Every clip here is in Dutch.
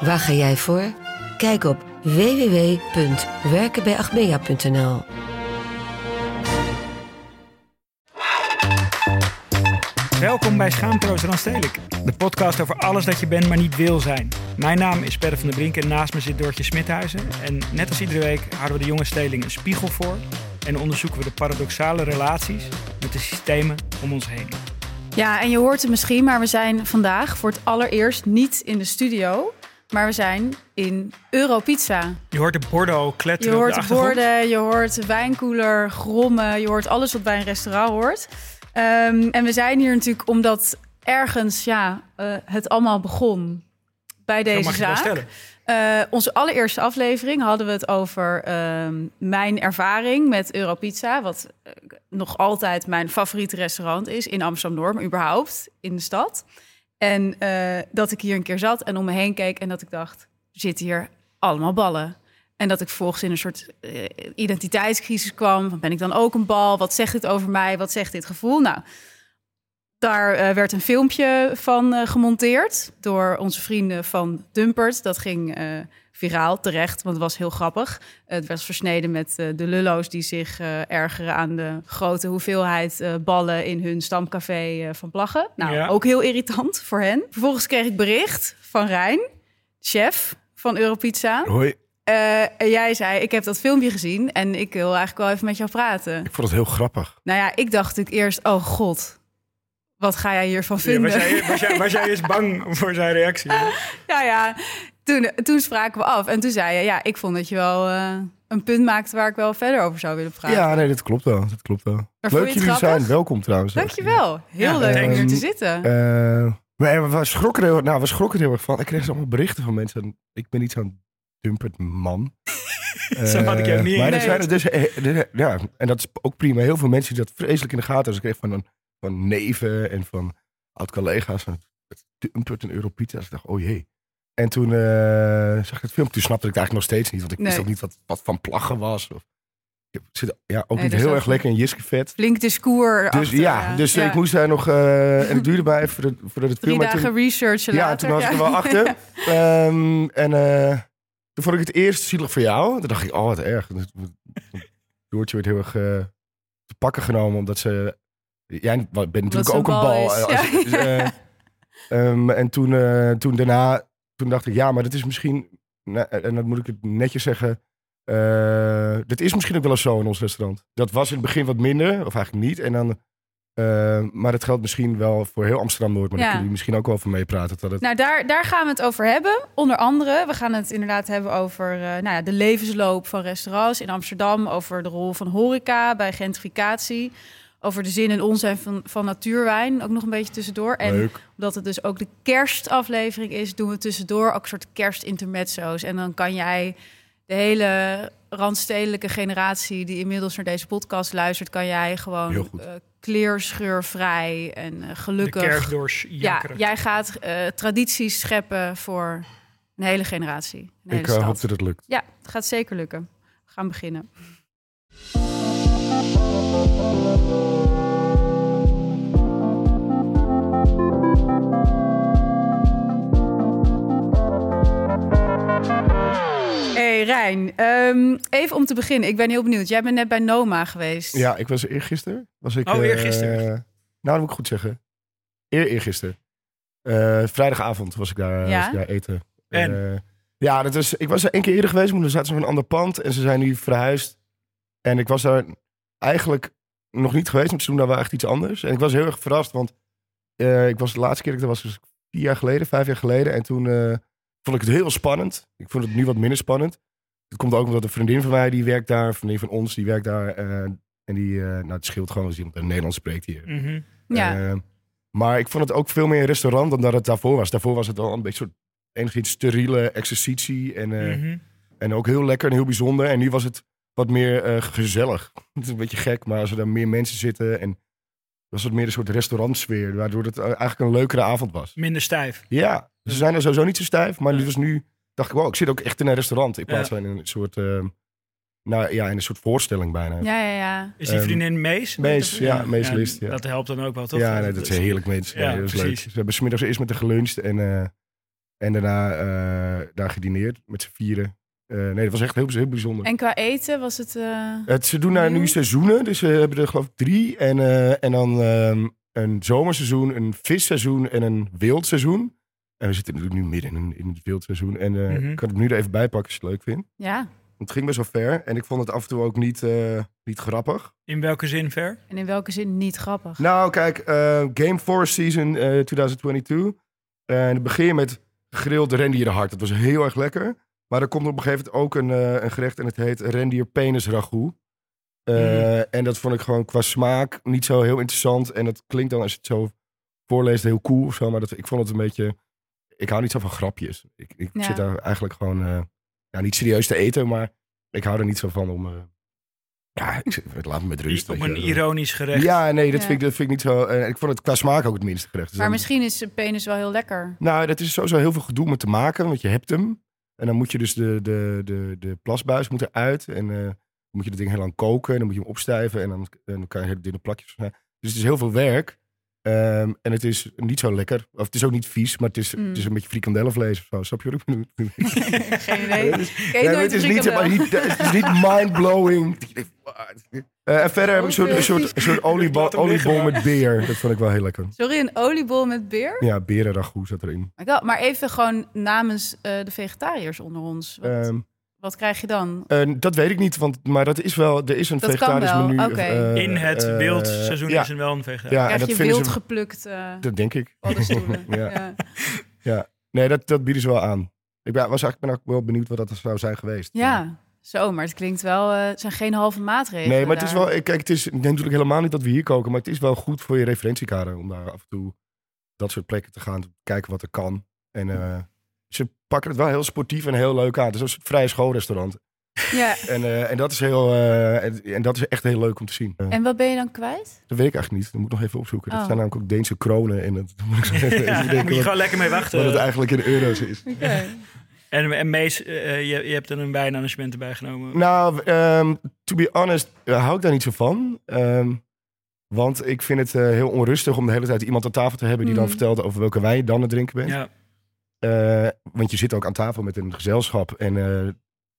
Waar ga jij voor? Kijk op www.werkenbijagmea.nl Welkom bij Schaamteloos Randstedelijk, de podcast over alles dat je bent, maar niet wil zijn. Mijn naam is Perre van der Brink en naast me zit Doortje Smithuizen. En net als iedere week houden we de jonge stedeling een spiegel voor en onderzoeken we de paradoxale relaties met de systemen om ons heen. Ja, en je hoort het misschien, maar we zijn vandaag voor het allereerst niet in de studio, maar we zijn in Europizza. Je hoort de borden Je kletteren de hoort de borden, je hoort de wijnkoeler grommen, je hoort alles wat bij een restaurant hoort. Ehm, en we zijn hier natuurlijk omdat ergens ja, eh, het allemaal begon bij deze je zaak. Eh, onze allereerste aflevering hadden we het over ehm, mijn ervaring met Europizza. Wat eh, nog altijd mijn favoriete restaurant is in Amsterdam-Noord, maar überhaupt in de stad. En eh, dat ik hier een keer zat en om me heen keek en dat ik dacht, zitten hier allemaal ballen. En dat ik volgens in een soort eh, identiteitscrisis kwam. Ben ik dan ook een bal? Wat zegt dit over mij? Wat zegt dit gevoel? Nou, daar eh, werd een filmpje van gemonteerd door onze vrienden van Dumpert. Dat ging viraal terecht, want het was heel grappig. Het was versneden met eh, de lullo's die zich eh, ergeren aan de grote hoeveelheid eh, ballen in hun stamcafé van Plaggen. Nou, Ja. ook heel irritant voor hen. Vervolgens kreeg ik bericht van Rijn, chef van Europizza. Hoi, en jij zei, ik heb dat filmpje gezien en ik wil eigenlijk wel even met jou praten. ik vond het heel grappig. Nou ja, ik dacht natuurlijk eerst, oh god, wat ga jij hiervan Ja, vinden? was, jij, was, jij, was jij eens bang voor zijn reactie? Ja, ja. Toen, toen spraken we af en toen zei je, ja, ik vond dat je wel eh, een punt maakte waar ik wel verder over zou willen praten. Ja, nee, dat klopt wel. Dat klopt wel. je Leuk jullie grappig? zijn. Welkom trouwens. Dankjewel. Heel Ja, leuk om thanks. hier te zitten. Eh, maar we schrokken er heel, nou, we schrokken er heel erg van. Ik kreeg dus allemaal berichten van mensen. Ik ben niet zo'n dumpert man. Zo had ik jou Eh, Maar er zijn er dus, ja, en dat is ook prima. Heel veel mensen die dat vreselijk in de gaten hebben. Dus ik kreeg van, van neven en van oud-collega's. van Dumpert en Europizza. Dus ik dacht, oh jee. En toen eh, zag ik het filmpje. Toen snapte ik het eigenlijk nog steeds niet. Want ik wist ook niet wat, wat van plaggen was. Of, ik zit ja, ook niet heel erg lekker in Jiskevet. Flink discours. Dus ja, dus ik moest daar nog... eh, en het duurde mij even voordat, voordat het Drie film... dagen toen- researchen ja, later. toen was ik er wel achter. Ehm, en eh, toen vond ik het eerst zielig voor jou. Toen dacht ik, oh wat erg. Doortje werd heel erg eh, te pakken genomen omdat ze... Jij bent natuurlijk ook een een bal is, eh, als- eh, en toen, eh, toen daarna, toen dacht ik, ja, maar dat is misschien... en dan moet ik het netjes zeggen... eh, dat is misschien ook wel eens zo in ons restaurant. Dat was in het begin wat minder, of eigenlijk niet. En dan, eh, maar dat geldt misschien wel voor heel Amsterdam-Noord. Maar Ja. daar kunnen jullie misschien ook wel over meepraten. Dat het Nou, daar, daar gaan we het over hebben. Onder andere, we gaan het inderdaad hebben over eh, nou ja, de levensloop van restaurants in Amsterdam. Over de rol van horeca bij gentrificatie. Over de zin en onzin van, van natuurwijn, ook nog een beetje tussendoor. En Leuk. omdat het dus ook de kerstaflevering is, doen we tussendoor ook een soort kerstintermezzo's. En dan kan jij de hele randstedelijke generatie die inmiddels naar deze podcast luistert, kan jij gewoon eh kleerscheurvrij en eh, De gelukkig. Ja, jij gaat eh, tradities scheppen voor een hele generatie. Een hele Ik stad. hoop dat het lukt. Ja, het gaat zeker lukken. We gaan beginnen. Hey Rijn, ehm, even om te beginnen. Ik ben heel benieuwd. Jij bent net bij Noma geweest. Ja, ik was eergisteren. Was ik, Oh, eh, eergisteren. nou, dat moet ik goed zeggen. Eer, eergisteren. Eh, vrijdagavond was ik daar, Ja? was ik daar eten. En? Eh, Ja, dat is, ik was er één keer eerder geweest, maar toen zaten ze in een ander pand en ze zijn nu verhuisd. En ik was daar eigenlijk nog niet geweest, want ze doen daar wel echt iets anders. En ik was heel erg verrast, want eh, ik was de laatste keer dat ik was, dus vier jaar geleden, vijf jaar geleden. En toen eh, vond ik het heel spannend. Ik vond het nu wat minder spannend. Het komt ook omdat een vriendin van mij, die werkt daar, een vriendin van ons, die werkt daar. eh, en die, eh, nou het scheelt gewoon als iemand in Nederlands spreekt hier. Mhm. Ja. Eh, maar ik vond het ook veel meer een restaurant dan dat het daarvoor was. Daarvoor was het al een beetje een soort enigszins steriele exercitie. En, eh, Mhm. en ook heel lekker en heel bijzonder. En nu was het wat meer eh, gezellig. Het is een beetje gek, maar als er dan meer mensen zitten. En was het meer een soort restaurantsfeer. Waardoor het eigenlijk een leukere avond was. Minder stijf. Ja, ze zijn er sowieso niet zo stijf. Maar dit was nu, dacht ik, wow, ik zit ook echt in een restaurant. In plaats Ja. van in een soort, eh, nou ja, in een soort voorstelling bijna. Ja, ja, ja. Is die Ehm, vriendin Mees? Mees, ja, Mees List, ja. Dat helpt dan ook wel, toch? Ja, nee, dat is heerlijk mensen. Ja, Ja, dat is leuk. precies. Ze hebben smiddags eerst met de geluncht en, eh, en daarna eh, daar gedineerd met z'n vieren. Eh, nee, dat was echt heel, heel bijzonder. En qua eten was het... eh, Het, ze doen daar nu seizoenen, dus ze hebben er geloof ik drie. En, en dan ehm, een zomerseizoen, een visseizoen en een wildseizoen. En we zitten natuurlijk nu midden in, het wildseizoen. En eh, Mhm. ik kan het nu er even bij pakken als je het leuk vindt. ja, het ging best wel ver en ik vond het af en toe ook niet, eh, niet grappig. In welke zin ver? en in welke zin niet grappig? Nou, kijk, eh, Game Force Season eh 2022. En dan begin je met gegrild rendierhart. Dat was heel erg lekker. Maar er komt op een gegeven moment ook een, eh, een gerecht en het heet rendier penis ragout. Eh, En dat vond ik gewoon qua smaak niet zo heel interessant. En dat klinkt dan als je het zo voorleest heel cool of zo. Maar dat, ik vond het een beetje... Ik hou niet zo van grapjes. Ik, ik Ja. zit daar eigenlijk gewoon... eh, ja, niet serieus te eten, maar ik hou er niet zo van om... eh, ja, ik, zit- laat me met rust. Weet een ironisch gerecht. Ja, nee, dat, Ja. vind ik, dat vind ik niet zo. eh, ik vond het qua smaak ook het minste gerecht. Dus Maar misschien is penis wel heel lekker. Nou, dat is sowieso heel veel gedoe met te maken, want je hebt hem. En dan moet je dus de, de, de, de plasbuis moet eruit. En eh, dan moet je dat ding heel lang koken. En dan moet je hem opstijven. En dan, en dan kan je hele dunne plakjes Dus het is heel veel werk. Ehm, en het is niet zo lekker. Of het is ook niet vies, maar het is, Mm. het is een beetje frikandellenvlees of zo. Snap je wat ik bedoel? Geen idee. Het is- Nee, het niet, maar niet, het is niet mind-blowing. Eh, en verder heb ik een soort, een soort, een soort oliebol, met beer. Dat vond ik wel heel lekker. Sorry, een oliebol met beer? Ja, berenragout zat erin. God, Maar even gewoon namens eh, de vegetariërs onder ons. Wat, Ehm, wat krijg je dan? Eh, dat weet ik niet, want, maar dat is wel, er is een Dat kan vegetarisch wel, menu. eh, In het eh, wildseizoen ja, is er wel een vegetariër. Ja, en krijg dat je wild ze, geplukt eh dat denk ik. Ja. ja. Ja. Nee, dat, dat bieden ze wel aan. Ik ben, was eigenlijk ben ook wel benieuwd wat dat zou zijn geweest. Ja, zo, maar het klinkt wel, eh, het zijn geen halve maatregelen. Nee, maar het is wel, kijk, het is ik denk natuurlijk helemaal niet dat we hier koken, maar het is wel goed voor je referentiekader om daar af en toe dat soort plekken te gaan, te kijken wat er kan. En eh, ze pakken het wel heel sportief en heel leuk aan. Het is een soort vrije schoolrestaurant. Ja. En, eh, en, dat is heel, eh, en, en dat is echt heel leuk om te zien. En wat ben je dan kwijt? Dat weet ik eigenlijk niet. Dat moet ik nog even opzoeken. Dat Oh. zijn namelijk ook Deense kronen. En dat moet ik zo even Ja, denken daar moet je gewoon lekker mee wachten. wat het eigenlijk in euro's is. En, en Mees, eh, je, je hebt er een wijnarrangement erbij genomen. Nou, ehm, to be honest, hou ik daar niet zo van. Ehm, want ik vind het eh, heel onrustig om de hele tijd iemand aan tafel te hebben die dan Mm. vertelt over welke wijn je dan aan het drinken bent. ja. Eh, want je zit ook aan tafel met een gezelschap. En eh,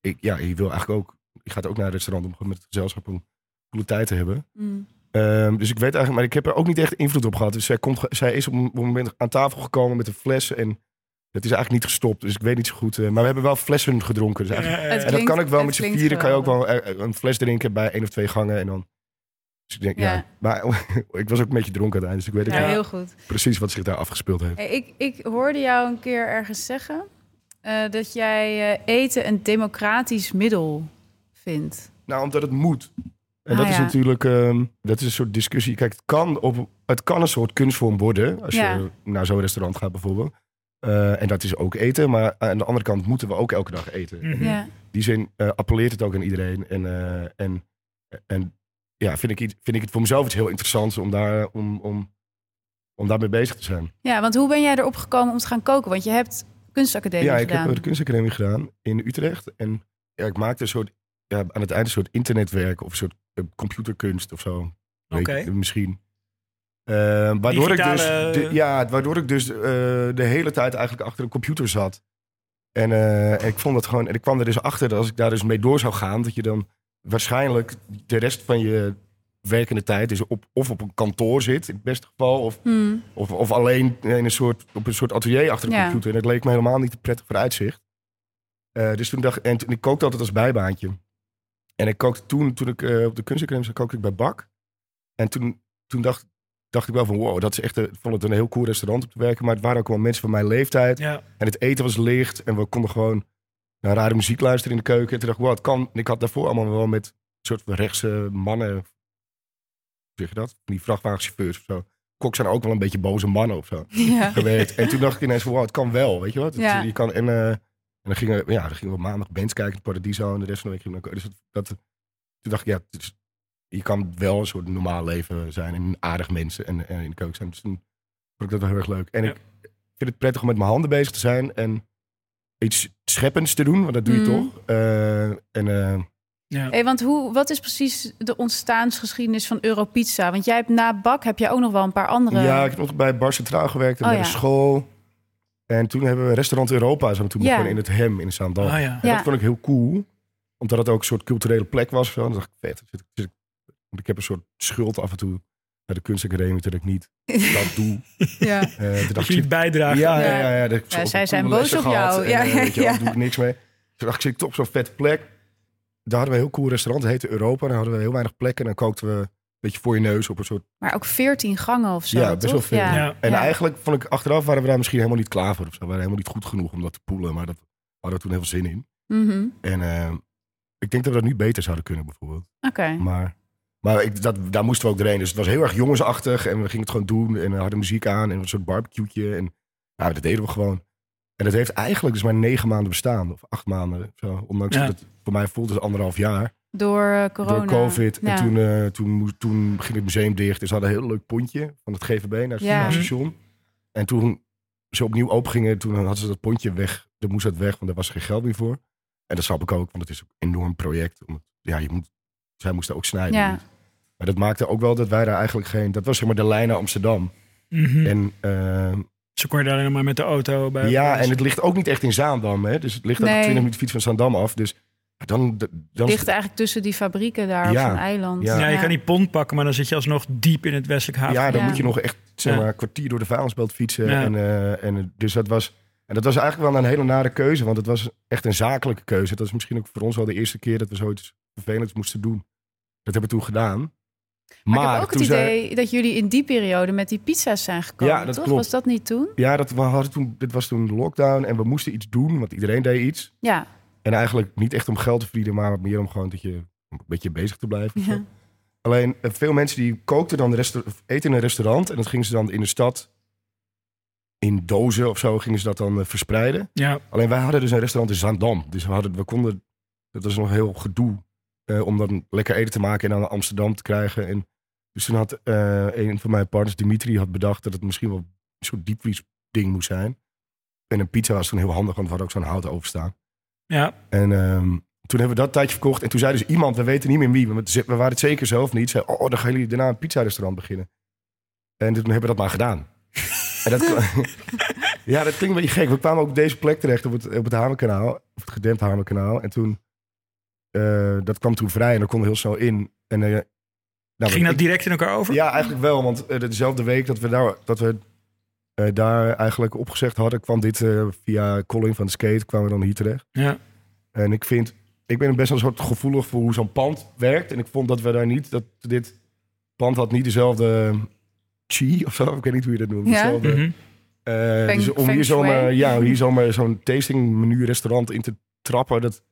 ik, ja, je wil eigenlijk ook, je gaat ook naar een restaurant om gewoon met het gezelschap een coole tijd te hebben. Mm. Ehm, dus ik weet eigenlijk, maar ik heb er ook niet echt invloed op gehad. Dus zij, komt, zij is op een moment aan tafel gekomen met een fles en het is eigenlijk niet gestopt. Dus ik weet niet zo goed. eh, maar we hebben wel flessen gedronken. Dus eigenlijk, Het en dat klinkt- kan ik wel het met z'n vieren. Kan je ook wel een fles drinken bij één of twee gangen. En dan, dus ik denk, ja. Ja. Maar ik was ook een beetje dronken uiteindelijk. Dus ik weet Ja, ook heel goed. precies wat zich daar afgespeeld heeft. Hey, ik, ik hoorde jou een keer ergens zeggen eh, dat jij eh, eten een democratisch middel vindt. Nou, omdat het moet. En Ah, dat is natuurlijk ehm, dat is een soort discussie. Kijk, het kan, op, het kan een soort kunstvorm worden. Als je naar zo'n restaurant gaat bijvoorbeeld. Eh, en dat is ook eten. Maar aan de andere kant moeten we ook elke dag eten. In die zin appelleert het ook aan iedereen. En, en, en ja, vind ik, vind ik het voor mezelf iets heel interessants om, daar, om, om, om daarmee bezig te zijn. ja, want hoe ben jij erop gekomen om te gaan koken? Want je hebt kunstacademie ja, ik gedaan. heb de kunstacademie gedaan in Utrecht. En ja, ik maakte een soort, ja, aan het eind een soort internetwerk of een soort eh, computerkunst of zo. Oké. ik, misschien. Eh, waardoor, ik dus, de- ja, waardoor ik dus eh, de hele tijd eigenlijk achter een computer zat. En eh, ik vond het gewoon, en ik kwam er dus achter dat als ik daar dus mee door zou gaan, dat je dan waarschijnlijk de rest van je werkende tijd dus op, of op een kantoor zit, in het beste geval, of Hmm. of, of alleen in een soort, op een soort atelier achter Ja. computer. En dat leek me helemaal niet een prettig vooruitzicht. Eh, dus toen dacht en toen, ik kookte altijd als bijbaantje. En ik kookte toen, toen ik eh, op de kunstacademie zat, kookte ik bij Bak. En toen, toen dacht, dacht ik wel van, wow, dat is echt, een- ik vond het een heel cool restaurant om te werken. Maar het waren ook wel mensen van mijn leeftijd. Ja. En het eten was licht. En we konden gewoon naar rare muziek luisteren in de keuken. En toen dacht ik, wow, het kan. En ik had daarvoor allemaal wel met een soort van rechtse mannen, hoe zeg je dat? Die vrachtwagenchauffeurs of zo. Koks zijn ook wel een beetje boze mannen of zo Ja. gewerkt. En toen dacht ik ineens van, wow, het kan wel, weet je wat? Het- Ja. Je kan, en, eh, en dan gingen, we- ja, dan gingen we maandag bands kijken in Paradiso en de rest van de week gingen we naar- Dus dat, dat, toen dacht ik, ja, is- je kan wel een soort normaal leven zijn en aardig mensen en, en in de keuken zijn. Dus toen vond ik dat wel heel erg leuk. En Ja. ik vind het prettig om met mijn handen bezig te zijn en iets scheppends te doen, want dat doe je Mm. toch. Eh, en eh, Ja. Hey, want hoe, wat is precies de ontstaansgeschiedenis van Europizza? Want jij hebt na Bak heb jij ook nog wel een paar andere. ja, ik heb nog bij Bar Centraal gewerkt en Oh, bij ja. de school. En toen hebben we restaurant Europa, zijn we toen Ja. begonnen in het Hem in Zaandam. Ah, ja. En Ja. dat vond ik heel cool. Omdat het ook een soort culturele plek was. Dan dacht ik, vet. ik heb een soort schuld af en toe naar de kunstacademie dat ik niet dat doe. ja. Eh, toen Dat dacht je ik, niet bijdraagt. ja, ja, Ja. ja. zij zijn boos op jou. En, Ja, eh, weet je, wel, ja. doe ik niks mee. Toen dacht ik, zit op zo'n vette plek. Daar hadden we een heel cool restaurant. Dat heette Europa. En daar hadden we heel weinig plekken. En dan kookten we een beetje voor je neus op een soort... Maar ook 14 gangen of zo. Ja, best wel veel. Ja. Ja. En Ja. eigenlijk vond ik achteraf waren we daar misschien helemaal niet klaar voor. Of zo. We waren helemaal niet goed genoeg om dat te poelen. Maar dat we hadden we toen heel veel zin in. Mhm. En eh, ik denk dat we dat nu beter zouden kunnen bijvoorbeeld. Oké. Maar, maar ik, dat, daar moesten we ook doorheen. Dus het was heel erg jongensachtig. En we gingen het gewoon doen. En we hadden muziek aan. En een soort barbecue'tje. En ja, dat deden we gewoon. En dat heeft eigenlijk dus maar negen maanden bestaan. Of acht maanden. Zo. Ondanks Ja. dat het voor mij voelde het anderhalf jaar. Door eh, corona. Door COVID. Ja. En toen, eh, toen, toen ging het museum dicht. Dus ze hadden een heel leuk pontje van het GVB naar het Ja. station. En toen ze opnieuw open gingen, toen hadden ze dat pontje weg. Dan moest dat weg, want daar was geen geld meer voor. En dat snap ik ook, want het is een enorm project. Om, ja, je moet, zij moesten ook snijden. Ja. Maar dat maakte ook wel dat wij daar eigenlijk geen... Dat was zeg maar de lijn naar Amsterdam. Mhm. En eh, Zo kon je daar alleen maar met de auto bij. ja, en het ligt ook niet echt in Zaandam. Hè? Dus het ligt ook Nee. 20 minuten fiets van Zaandam af. Dus dan... dan Ligt eigenlijk tussen die fabrieken daar Ja. op zo'n eiland. Ja. Ja, je kan die pont pakken, maar dan zit je alsnog diep in het westelijk haven. Ja, dan Ja. moet je nog echt zeg maar, een kwartier door de vuilnisbelt fietsen. Ja. En, eh, en, dus dat was, en dat was eigenlijk wel een hele nare keuze. Want het was echt een zakelijke keuze. Dat is misschien ook voor ons wel de eerste keer dat we zoiets vervelends moesten doen. Dat hebben we toen gedaan. Maar, ik heb ook het idee dat jullie in die periode met die pizza's zijn gekomen. Ja, dat toch? klopt. Was dat niet toen? Ja, dat, we hadden toen, dit was toen de lockdown en we moesten iets doen. Want iedereen deed iets. Ja. En eigenlijk niet echt om geld te verdienen, maar meer om gewoon dat je een beetje bezig te blijven. ja. Alleen eh, veel mensen die kookten dan de resta- of eten in een restaurant. En dat gingen ze dan in de stad in dozen of zo gingen ze dat dan eh, verspreiden. Ja, Alleen wij hadden dus een restaurant in Zaandam. Dus we, hadden, we konden, dat was nog heel gedoe eh, om dan lekker eten te maken en dan naar Amsterdam te krijgen. En dus toen had eh, een van mijn partners, Dimitri, had bedacht dat het misschien wel een soort diepvries ding moest zijn. En een pizza was toen heel handig, want we hadden ook zo'n hout overstaan. ja. En ehm, toen hebben we dat tijdje verkocht. En toen zei dus iemand, we weten niet meer wie, we, we waren het zeker zelf niet. Zei, oh, dan gaan jullie daarna een pizza-restaurant beginnen. En toen hebben we dat maar gedaan. en dat, ja, dat klinkt een beetje gek. We kwamen ook op deze plek terecht op het, op het Hamerkanaal. Of het gedempt Hamerkanaal. En toen, eh, dat kwam toen vrij en dan konden we heel snel in. En, eh, nou, Ging dat ik- direct in elkaar over? ja, eigenlijk wel. Want eh, dezelfde week dat we daar, dat we, eh, daar eigenlijk opgezegd hadden, kwam dit eh, via Colin van de Skate, kwamen we dan hier terecht. Ja. En ik vind, ik ben best wel een soort gevoelig voor hoe zo'n pand werkt. En ik vond dat we daar niet, dat dit pand had niet dezelfde chi of zo. Ik weet niet hoe je dat noemt. Ja. Dezelfde, Mhm. eh, Feng- dus om hier zomaar, ja, hier zomaar zo'n tastingmenu restaurant in te trappen, dat,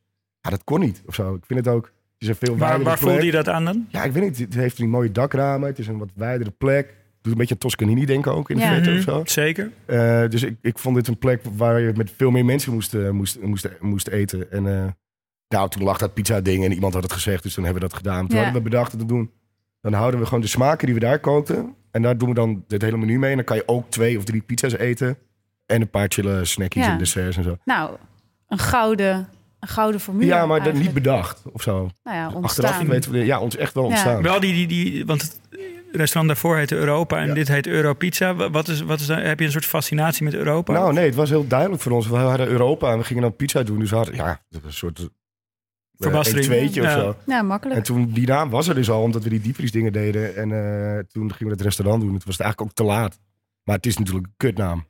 ja, dat kon niet of zo. Ik vind het ook, het is een veel Waar, waar plek. voelde je dat aan dan? Ja, ik weet niet. Het heeft die mooie dakramen. Het is een wat wijdere plek. Doet een beetje aan Toscanini denken ook in de Ja. verte Mhm, of zo. Zeker. Eh, dus ik, ik vond dit een plek waar je met veel meer mensen moest, eh, moest, moest, moest eten. En eh, nou, toen lag dat pizza ding en iemand had het gezegd, dus toen hebben we dat gedaan. Toen Ja. hadden we bedacht te doen. Dan houden we gewoon de smaken die we daar kookten. En daar doen we dan dit hele menu mee. En dan kan je ook twee of drie pizza's eten. En een paar chille snackjes Ja. en desserts en zo. Nou, een gouden, een gouden formule. Ja, maar dat niet bedacht of zo. Nou ja, Achteraf ontstaan. weten we, ja, ons echt wel Ja. ontstaan. Wel die, die, die, want het restaurant daarvoor heette Europa en Ja. dit heet Europizza. Wa- Wat is, wat is, dan- heb je een soort fascinatie met Europa? Nou, nee, het was heel duidelijk voor ons. We hadden Europa en we gingen dan pizza doen. Dus we hadden, ja, dat was een soort... eh, Verbastering. Een tweetje of Ja. zo. Ja, makkelijk. En toen, die naam was er dus al, omdat we die diepvriesdingen deden. En eh, toen gingen we het restaurant doen. Het was eigenlijk ook te laat. Maar het is natuurlijk een kutnaam.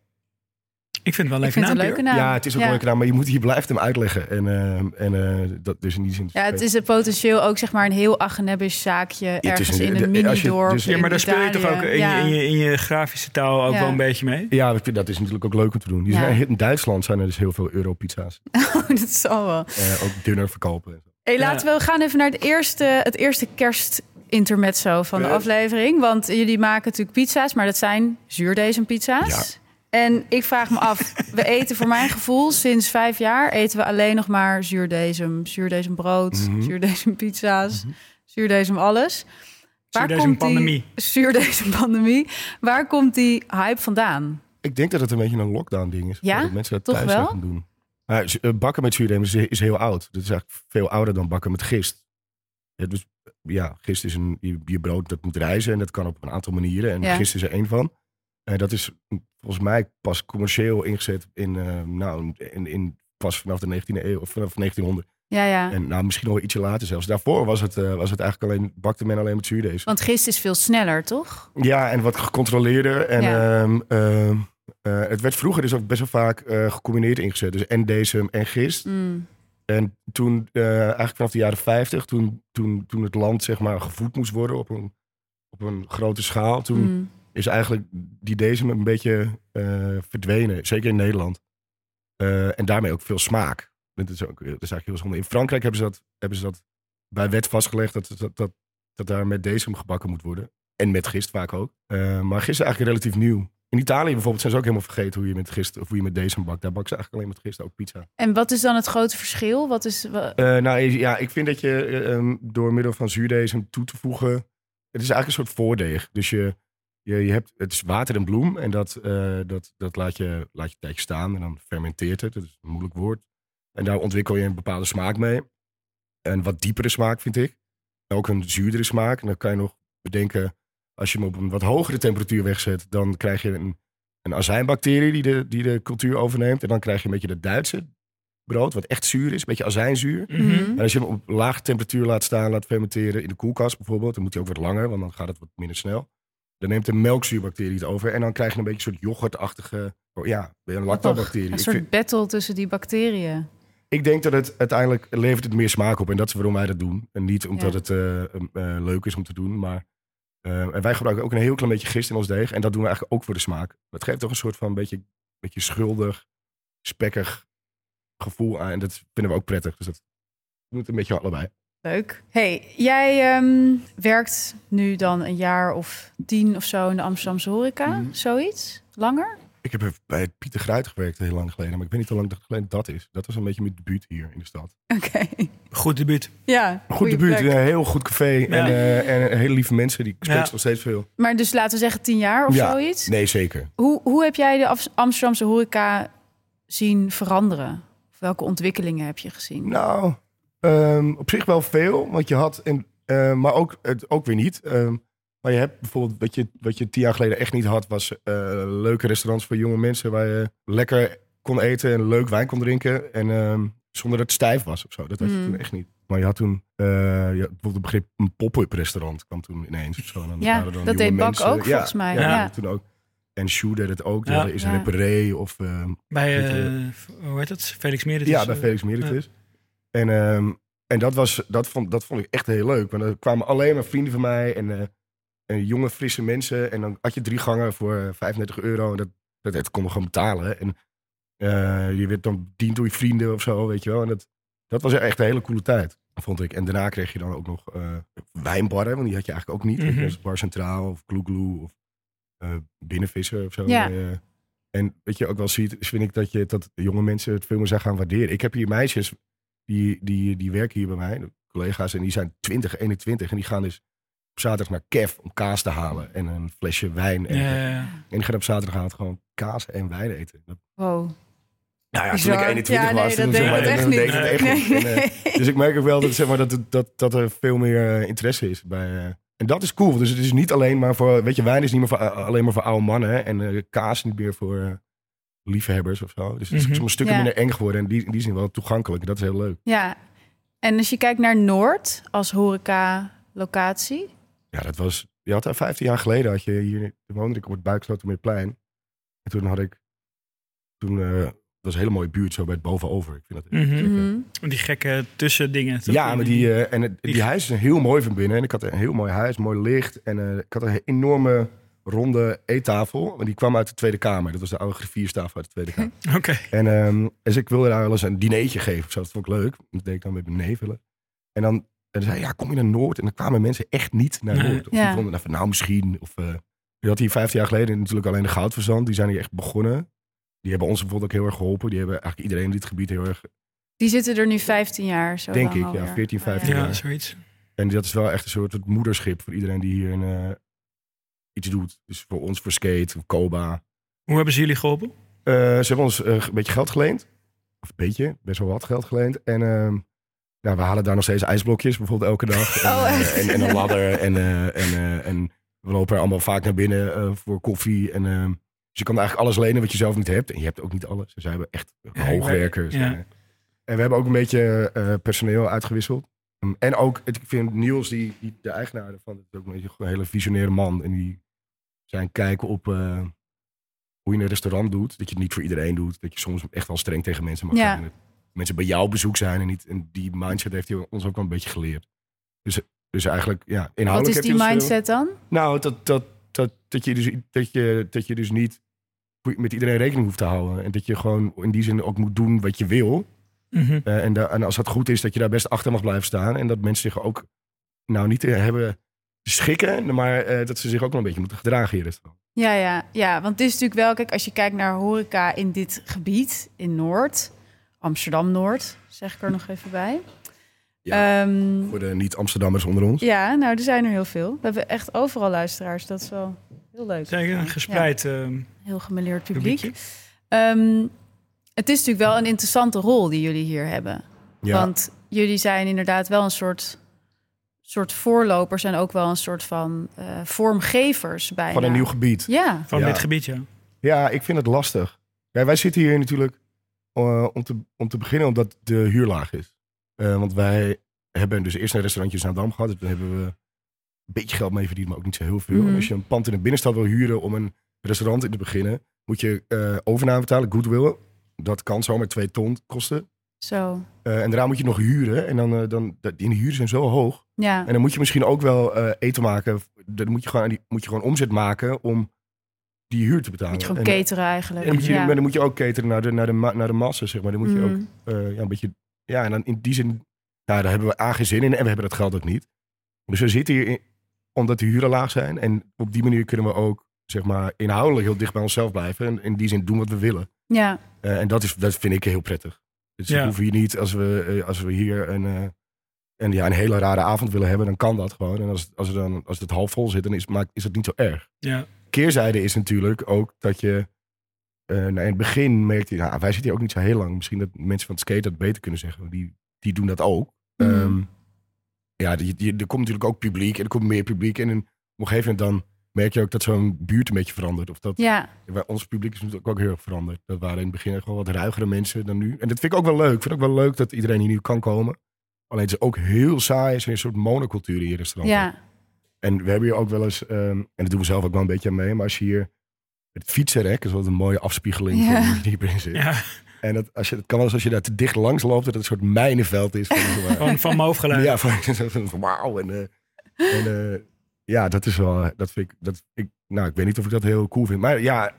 Ik vind het wel een Ik leuke vind het naam. een leuke naam. Ja, het is ook ja. een leuke naam, maar je, moet, je blijft hem uitleggen. En, eh, en eh, dat dus in die zin... Ja, het is het potentieel ook zeg maar een heel Agenebisch zaakje het is ergens een- in een mini-dorp dus- Ja, maar daar speel je toch ook in, Ja. je, in, je, in je grafische taal ook Ja. wel een beetje mee? Ja, ik vind- dat is natuurlijk ook leuk om te doen. In Duitsland zijn er dus heel veel Europizza's. Oh, dat zal wel. Eh, ook dunner verkopen. Hey, Ja. laten we gaan even naar het eerste, het eerste kerstintermezzo van de aflevering. Want jullie maken natuurlijk pizza's, maar dat zijn zuurdesempizza's. En ik vraag me af, we eten voor mijn gevoel sinds vijf jaar eten we alleen nog maar zuurdesem, zuurdesembrood, Mhm. zuurdesempizza's, zuurdesem alles. Waar deze komt die pandemie. zuurdesempandemie? Waar komt die hype vandaan? Ik denk dat het een beetje een lockdown ding is. Ja? Dat mensen dat Toch thuis wel? gaan doen. Maar eh, bakken met zuurdem is, is heel oud. Dat is eigenlijk veel ouder dan bakken met gist. Ja, dus ja, gist is een je, je brood dat moet rijzen en dat kan op een aantal manieren. En Ja. gist is er één van. En dat is volgens mij pas commercieel ingezet in, eh, nou, in, in pas vanaf de 19e eeuw of vanaf 1900. Ja, ja. En nou, misschien nog ietsje later zelfs. Daarvoor was het, eh, was het eigenlijk alleen, bakte men alleen met zuurdees. Want gist is veel sneller, toch? Ja, en wat gecontroleerder. En Ja. ehm, ehm, eh, het werd vroeger dus ook best wel vaak gecombineerd ingezet. Dus en deze en gist. Mm. En toen, eigenlijk vanaf de jaren 50, toen, toen, toen het land zeg maar gevoed moest worden op een, op een grote schaal, toen Mm. Is eigenlijk die deze een beetje eh, verdwenen. Zeker in Nederland. Eh, en daarmee ook veel smaak. Dat is, ook, dat is eigenlijk heel zonde. In Frankrijk hebben ze dat, hebben ze dat bij wet vastgelegd dat, dat, dat, dat daar met deze gebakken moet worden. En met gist vaak ook. Eh, maar gist is eigenlijk relatief nieuw. In Italië bijvoorbeeld zijn ze ook helemaal vergeten hoe je met gist of hoe je met deze bakt. Daar bakken ze eigenlijk alleen met gist ook pizza. En wat is dan het grote verschil? Wat is, nou ja, ik vind dat je eh, ehm, door middel van zuurdesem toe te voegen. Het is eigenlijk een soort voordeeg. Dus je, je, je hebt, het is water en bloem. En dat, eh, dat, dat laat, je, laat je een tijdje staan. En dan fermenteert het. Dat is een moeilijk woord. En daar ontwikkel je een bepaalde smaak mee. Een wat diepere smaak, vind ik. Ook een zuurdere smaak. En dan kan je nog bedenken. Als je hem op een wat hogere temperatuur wegzet. Dan krijg je een, een azijnbacterie die de, die de cultuur overneemt. En dan krijg je een beetje de Duitse brood. Wat echt zuur is. Een beetje azijnzuur. Mhm. En als je hem op lage temperatuur laat staan, laat fermenteren in de koelkast bijvoorbeeld, dan moet hij ook wat langer, want dan gaat het wat minder snel. Dan neemt de melkzuurbacterie het over en dan krijg je een beetje een soort yoghurtachtige, oh ja, een lactobacterie. een soort vind- battle tussen die bacteriën. ik denk dat het uiteindelijk levert het meer smaak op en dat is waarom wij dat doen. En niet omdat Ja. het eh, eh, leuk is om te doen, maar eh, en wij gebruiken ook een heel klein beetje gist in ons deeg en dat doen we eigenlijk ook voor de smaak. Dat geeft toch een soort van beetje, beetje schuldig, spekkig gevoel aan en dat vinden we ook prettig. Dus dat moet een beetje allebei. Leuk. Hey, jij ehm, werkt nu dan een jaar of tien of zo in de Amsterdamse horeca, Mhm. zoiets? Langer? Ik heb bij Pieter Gruit gewerkt heel lang geleden, maar ik weet niet hoe lang dat geleden dat is. Dat was een beetje mijn debuut hier in de stad. Oké. Goed debuut. Ja, Goed debuut, plek. een heel goed café en, eh, en hele lieve mensen. Die spreken Ja. nog steeds veel. Maar dus laten we zeggen tien jaar of Ja. zoiets. Nee, zeker. Hoe, hoe heb jij de Amsterdamse horeca zien veranderen? Of welke ontwikkelingen heb je gezien? Nou, ehm, op zich wel veel, want je had, en, eh, maar ook, het, ook weer niet. Ehm, maar je hebt bijvoorbeeld, wat je, wat je tien jaar geleden echt niet had, was eh, leuke restaurants voor jonge mensen waar je lekker kon eten en leuk wijn kon drinken. En ehm, zonder dat het stijf was of zo. Dat had je Mm. toen echt niet. Maar je had toen, eh, je had bijvoorbeeld het begrip een pop-up restaurant kwam toen ineens. Of zo. En dan Ja, waren dan dat deed Bak mensen- ook volgens mij, Ja, ja. toen ook. En Sjoe deed het ook. Ja. is Ja. Reparé of... ehm, Bij, eh, hoe heet het? Felix Meerders. ja, bij Felix Meritus. En, ehm, en dat, was, dat, vond, dat vond ik echt heel leuk. Want er kwamen alleen maar vrienden van mij en, eh, en jonge, frisse mensen. En dan had je drie gangen voor eh, 35 euro. En dat, dat, dat kon je gewoon betalen. En eh, je werd dan bediend door je vrienden of zo, weet je wel. En dat, dat was echt een hele coole tijd, vond ik. En daarna kreeg je dan ook nog eh, wijnbarren. Want die had je eigenlijk ook niet. Mhm. Bar Centraal of Glue Glue of eh, Binnenvissen of zo. Ja. Eh, en wat je ook wel ziet, is vind ik dat, je, dat jonge mensen het veel meer zijn gaan waarderen. Ik heb hier meisjes die, die, die werken hier bij mij, de collega's, en die zijn 20, 21. En die gaan dus op zaterdag naar Kev om kaas te halen en een flesje wijn. En, Ja, ja, ja. en die gaan op zaterdagavond gewoon kaas en wijn eten. Wow. nou ja, toen Bizar. ik 21 Ja, nee, was, toen, deed echt niet. het echt Nee, niet. En, eh, nee. dus ik merk ook wel dat, zeg maar, dat, het- dat, dat er veel meer eh, interesse is bij. eh, en dat is cool. Dus het is niet alleen maar voor. Weet je, wijn is niet meer voor, alleen maar voor oude mannen. hè. En kaas niet meer voor liefhebbers of zo. Dus het is soms een stukje Ja. minder eng geworden. En die, in die zin wel toegankelijk. Dat is heel leuk. Ja. En als je kijkt naar Noord als horeca-locatie. Ja, dat was. Je had daar 15 jaar geleden. Had je hier. Woonde ik op het Buikslotermeerplein. En toen had ik. toen eh, dat was een hele mooie buurt zo bij het bovenover. Ik vind dat Mhm. Mhm. Die gekke tussendingen. Ja, maar die, eh, en het, Die- die huis is heel mooi van binnen. En ik had een heel mooi huis, mooi licht. En eh, ik had een enorme ronde eettafel. En die kwam uit de Tweede Kamer. Dat was de oude griffierstafel uit de Tweede Kamer. Oké. En ehm, dus ik wilde daar wel eens een dinertje geven. of Zo. Dat vond ik leuk. Dat deed ik dan met mijn nevelen. En dan, en dan zei hij, ja, kom je naar Noord? En dan kwamen mensen echt niet naar Nee. Noord. Of Ja. die vonden, nou, van, nou misschien. Of, eh je had hier 15 jaar geleden natuurlijk alleen de goudverzand. Die zijn hier echt begonnen. Die hebben ons bijvoorbeeld ook heel erg geholpen. Die hebben eigenlijk iedereen in dit gebied heel erg, Die zitten er nu 15 jaar. Zo Denk ik, ja, alweer. 14, Oh, 15 Ja, Ja. zoiets. En dat is wel echt een soort het moederschip voor iedereen die hier een, eh, iets doet. Dus voor ons, voor skate, Koba. Hoe hebben ze jullie geholpen? Eh, ze hebben ons eh, een beetje geld geleend. Of een beetje, best wel wat geld geleend. En ehm, nou, we halen daar nog steeds ijsblokjes, bijvoorbeeld elke dag. En, Oh, eh, echt? en, en een ladder. En, eh, en, eh, en we lopen er allemaal vaak naar binnen eh, voor koffie. En, ehm, dus je kan eigenlijk alles lenen wat je zelf niet hebt. En je hebt ook niet alles. Dus wij hebben echt Ja, hoogwerkers. ja. En, en we hebben ook een beetje eh, personeel uitgewisseld. Um, En ook, ik vind Niels, die, die, de eigenaar ervan, dat is ook een beetje een hele visionaire man. En die zijn kijken op eh, hoe je een restaurant doet. Dat je het niet voor iedereen doet. Dat je soms echt wel streng tegen mensen mag Ja. zijn. Dat mensen bij jou op bezoek zijn en niet. En die mindset heeft hij ons ook wel een beetje geleerd. Dus, dus eigenlijk, ja, inhoudelijk Wat is die veel- mindset dan? nou, dat, dat, dat, dat, je dus, dat, je, dat je dus niet met iedereen rekening hoeft te houden. En dat je gewoon in die zin ook moet doen wat je wil. Mhm. Eh, en, da- en als dat goed is, dat je daar best achter mag blijven staan. En dat mensen zich ook nou niet eh, hebben schikken, maar eh, dat ze zich ook wel een beetje moeten gedragen hier. Ja, ja, ja, want het is natuurlijk wel, kijk, als je kijkt naar horeca in dit gebied, in Noord, Amsterdam-Noord, zeg ik er nog even bij. Ja. Ehm, Voor de niet-Amsterdammers onder ons. ja, nou, er zijn er heel veel. We hebben echt overal luisteraars, dat is wel heel leuk. Zeker, een gespreid ehm, Ja, heel gemeleerd publiek. Ehm, het is natuurlijk wel een interessante rol die jullie hier hebben. Ja. Want jullie zijn inderdaad wel een soort, soort voorlopers en ook wel een soort van eh, vormgevers bijna. Van een nieuw gebied. Ja, Van Ja. dit gebied, ja. Ja, ik vind het lastig. Ja, wij zitten hier natuurlijk eh, om, te, om te beginnen omdat de huur laag is. Eh, want wij hebben dus eerst een restaurantje in Zaandam gehad. Dus Daar hebben we een beetje geld mee verdiend, maar ook niet zo heel veel. Mhm. En als je een pand in de binnenstad wil huren om een restaurant in te beginnen, moet je eh overname betalen, goodwill. Dat kan zomaar twee ton kosten. Zo. Eh, en daarna moet je nog huren. En dan, eh, dan die huren zijn zo hoog. Ja, En dan moet je misschien ook wel eh, eten maken. Dan moet je, gewoon, die- moet je gewoon omzet maken om die huur te betalen. moet je gewoon En- cateren eigenlijk. en dan moet je, ja. dan moet je ook cateren naar de, naar de, ma- naar de massa, zeg maar. Dan moet je Mhm. ook ja, een beetje... Ja, en dan in die zin... Ja, daar hebben we A geen zin in en we hebben dat geld ook niet. Dus we zitten hier in- omdat de huren laag zijn. En op die manier kunnen we ook, zeg maar, inhoudelijk heel dicht bij onszelf blijven. En in die zin doen wat we willen. Ja, en dat, is, dat vind ik heel prettig. Dus Ja. we hoeven hier niet, als we, eh, als we hier een, eh, een, ja, een hele rare avond willen hebben, dan kan dat gewoon. En als, als, het dan, als het half vol zit, dan is, maakt, is het niet zo erg ja. keerzijde is natuurlijk ook dat je. eh, nou, in het begin merkte je, nou, wij zitten hier ook niet zo heel lang. Misschien dat mensen van het skate dat beter kunnen zeggen. Die, die doen dat ook. Mhm. Ehm, ja, die, die- er komt natuurlijk ook publiek en er komt meer publiek. En op een gegeven moment dan merk je ook dat zo'n buurt een beetje verandert. Of dat ja, wij- ons publiek is natuurlijk ook heel erg veranderd. Dat waren in het begin echt wel wat ruigere mensen dan nu. En dat vind ik ook wel leuk. Ik vind ook wel leuk dat iedereen hier nu kan komen. Alleen het is ook heel saai. Het is een soort monocultuur in je restaurant. ja. En we hebben hier ook wel eens, ehm, en dat doen we zelf ook wel een beetje aan mee, maar als je hier het fietsenrek is wat een mooie afspiegeling Ja. van die hierin zit. ja. En dat, als je, het kan wel eens als je daar te dicht langs loopt, dat het een soort mijnenveld is. Van, Van, van ja, van, van, van wauw. En, eh, en eh, ja, dat is wel, dat vind ik, dat, ik, nou, ik weet niet of ik dat heel cool vind. Maar ja,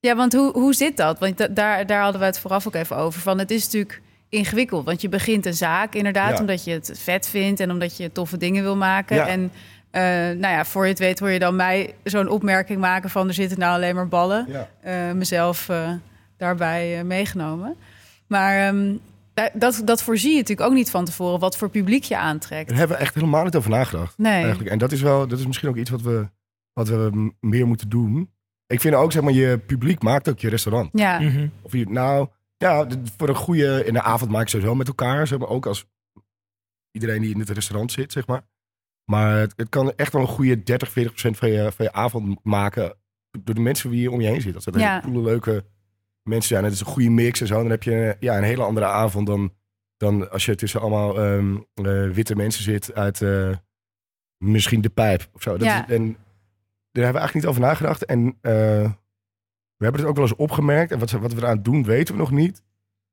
Ja, want hoe, hoe zit dat? Want da- daar, daar hadden we het vooraf ook even over. Van het is natuurlijk ingewikkeld. Want je begint een zaak inderdaad Ja. omdat je het vet vindt en omdat je toffe dingen wil maken. Ja. En eh, nou ja, voor je het weet hoor je dan mij zo'n opmerking maken van er zitten nou alleen maar ballen. ja. Eh, mezelf eh, daarbij eh, meegenomen. Maar ehm, dat, dat voorzie je natuurlijk ook niet van tevoren wat voor publiek je aantrekt. daar hebben we echt helemaal niet over nagedacht. Nee. Eigenlijk. En dat is wel, dat is misschien ook iets wat we, wat we meer moeten doen. Ik vind ook, zeg maar, je publiek maakt ook je restaurant. Ja, Mhm. Of je, nou, ja, voor een goede. In de avond maak je sowieso met elkaar, zeg maar, ook als iedereen die in het restaurant zit, zeg maar. Maar het, het kan echt wel een goede 30, 40 procent van je, van je avond maken door de mensen die om je heen zitten. Dat Ja. hele coole, leuke mensen zijn. Het is een goede mix en zo. Dan heb je ja, een hele andere avond dan, dan als je tussen allemaal ehm, eh, witte mensen zit uit eh, misschien de pijp of zo. Dat Ja. is, en daar hebben we eigenlijk niet over nagedacht. En eh, We hebben het ook wel eens opgemerkt. En wat, wat we eraan doen, weten we nog niet.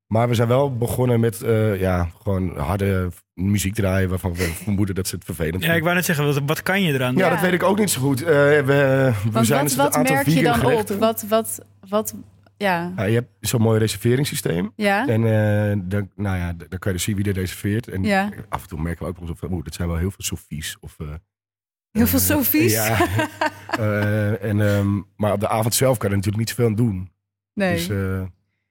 Maar we zijn wel begonnen met eh, ja, gewoon harde muziek draaien... waarvan we vermoeden dat ze het vervelend Ja, ik vinden. wou net zeggen, wat, wat kan je eraan? Ja, Ja. dat weet ik ook niet zo goed. Eh, we we zijn wat, dus wat een aantal merk je dan op? Wat, wat, wat, ja. Je hebt zo'n mooi reserveringssysteem. Ja? En eh, dan, nou ja, dan kan je dus zien wie er reserveert. En Ja. af en toe merken we ook eens van, oeh, dat zijn wel heel veel Sofies. Of, eh, Heel veel eh, Sofies? Ja. En, ehm, maar op de avond zelf kan je er natuurlijk niet zoveel aan doen. Nee. Dus,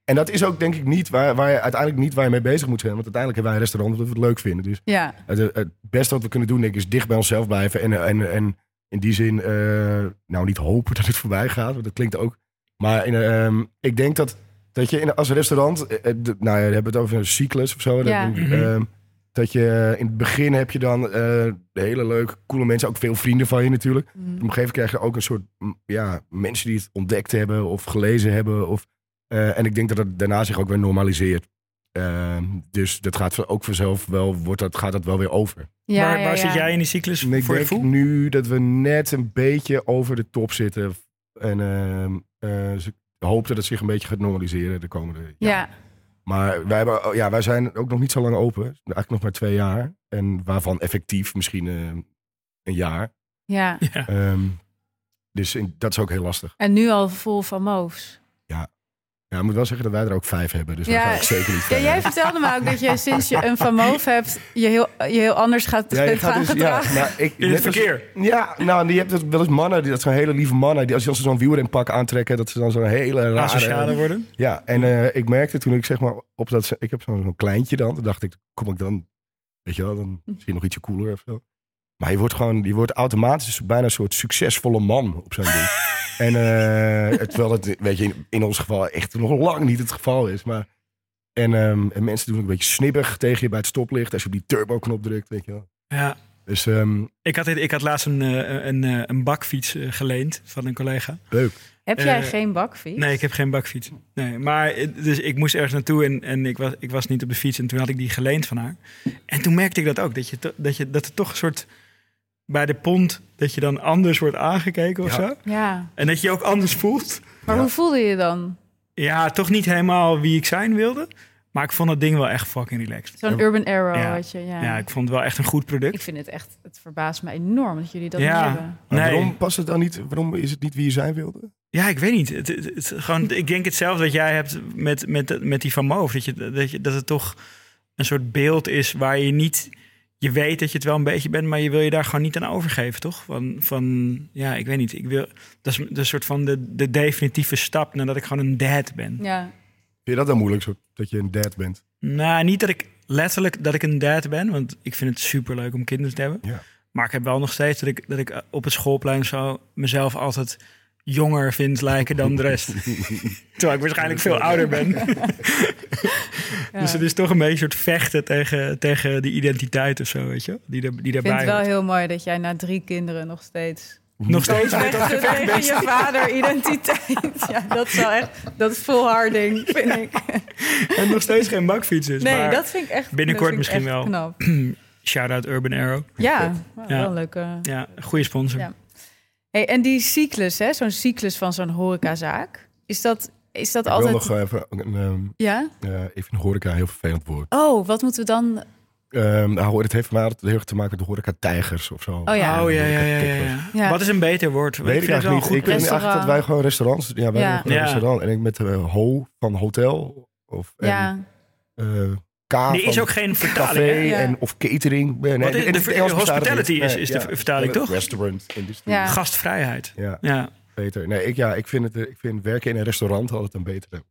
en dat is ook denk ik niet waar, waar je uiteindelijk niet waar je mee bezig moet zijn. Want uiteindelijk hebben wij een restaurant omdat we het leuk vinden. Dus ja. het, het beste wat we kunnen doen denk ik is dicht bij onszelf blijven. En, en, en in die zin, nou niet hopen dat het voorbij gaat. Want dat klinkt ook. Maar in, ehm, ik denk dat, dat je in, als restaurant, eh, eh, de- nou ja, we hebben het over een cyclus of zo. Dat, Ja. Mhm. ehm, dat je in het begin heb je dan eh, hele leuke, coole mensen. Ook veel vrienden van je natuurlijk. Mm. Op een gegeven moment krijg je ook een soort ja, mensen die het ontdekt hebben of gelezen hebben. Of, eh, en ik denk dat het daarna zich ook weer normaliseert. Ehm, dus dat gaat ook vanzelf wel, wordt dat, gaat dat wel weer over. Ja, waar ja, waar ja. zit jij in die cyclus ik voor je denk nu dat we net een beetje over de top zitten. En ehm, eh, ze hoop dat het zich een beetje gaat normaliseren de komende Ja. jaren. Maar wij, hebben, ja, wij zijn ook nog niet zo lang open. Eigenlijk nog maar twee jaar. En waarvan effectief misschien eh, een jaar. ja. Ja. Ehm, dus in- dat is ook heel lastig. En nu al vol van moves. Ja, ik moet wel zeggen dat wij er ook vijf hebben. Dus Ja. zeker niet Ja, jij vertelde me ook dat je sinds je een van hebt, je heel, je heel anders gaat, Ja, je gaat dus, ja, gedragen. nou, ik, In het als- verkeer. Ja, nou, die hebt het wel eens mannen, die, dat zijn hele lieve mannen, die als, als ze zo'n wielrenpak aantrekken, dat ze dan zo'n hele rare... Asociale worden. Ja, en eh, ik merkte toen ik zeg maar op dat, ik heb zo'n kleintje dan, toen dacht ik, kom ik dan, weet je wel, dan zie je nog ietsje cooler of zo. Maar je wordt gewoon, je wordt automatisch bijna een soort succesvolle man op zo'n ding. en eh, het- terwijl het, weet je, in, in ons geval echt nog lang niet het geval is, maar... En, ehm, en mensen doen ook een beetje snibbig tegen je bij het stoplicht als je op die turbo-knop drukt, weet je wel. Ja. Dus ehm, Ik had, ik had laatst een, eh, een, eh, een bakfiets geleend van een collega. leuk. Heb jij geen bakfiets? Nee, ik heb geen bakfiets. Nee, maar dus ik moest ergens naartoe en, en ik, was, ik was niet op de fiets. En toen had ik die geleend van haar. En toen merkte ik dat ook. Dat, je, to- dat, je, dat er toch een soort... Bij de pont, dat je dan anders wordt aangekeken of Ja. zo. Ja, En dat je je ook anders voelt. maar Ja. hoe voelde je dan? Ja, toch niet helemaal wie ik zijn wilde. Maar ik vond dat ding wel echt fucking relaxed. Zo'n Urban Arrow Ja. had je, ja. Ja, ik vond het wel echt een goed product. Ik vind het echt, het verbaast me enorm dat jullie dat Ja. niet hebben. Maar Nee. waarom past het dan niet? Waarom is het niet wie je zijn wilde? Ja, ik weet niet. Het, het, het- gewoon, ik denk hetzelfde wat jij hebt met, met, met die van Moof. Dat, je, dat, je, dat het toch een soort beeld is waar je niet... Je weet dat je het wel een beetje bent, maar je wil je daar gewoon niet aan overgeven, toch? Van, van ja, ik weet niet. Ik wil, dat is de soort van de, de definitieve stap nadat ik gewoon een dad ben. Ja, Vind je dat dan moeilijk, zo, dat je een dad bent? Nou, niet dat ik letterlijk dat ik een dad ben, want ik vind het super leuk om kinderen te hebben. Ja. Maar ik heb wel nog steeds dat ik, dat ik op het schoolplein zo mezelf altijd jonger vind lijken dan de rest. Terwijl ik waarschijnlijk veel ouder ben. ja. Dus het is toch een beetje een soort vechten tegen, tegen die identiteit of zo, weet je? Die, er, die ik vind daarbij het wel heel mooi dat jij na drie kinderen nog steeds... Nog steeds Vechten tegen je vader identiteit. Ja, dat is wel echt... Dat is volharding, vind ik. en nog steeds geen bakfiets is. Nee, maar dat vind ik echt... binnenkort ik misschien echt wel. Knap. Shout-out Urban Arrow. Ja, Ja. wel een leuke... Ja, goede sponsor. Ja. Hey, en die cyclus, hè, zo'n cyclus van zo'n horecazaak, is dat, is dat Ik altijd... wil nog even, een, ehm, Ja? eh, even een horeca, een heel vervelend woord. Oh, wat moeten we dan... Ehm nou, het heeft voor mij altijd heel erg te maken met de horeca-tijgers of zo. Oh ja. Oh ja, ja, ja, ja, Horeca-kikkers. ja. Ja. Wat is een beter woord? Weet ik wel eigenlijk niet. Ik goed vind eigenlijk dat wij gewoon restaurants... Ja, wij Ja. hebben gewoon een Ja. restaurant. En ik met de Ho van hotel. Of, en, Ja, eh, K Er is ook geen café vertaling. Ja. en, of catering. Nee, Wat is- in de- hospitality is- is de ja. vertaling, toch? Restaurant industrie. Ja. Gastvrijheid. Ja, Ja. beter. Nee, ik, ja, ik, vind het, ik vind werken in een restaurant altijd een betere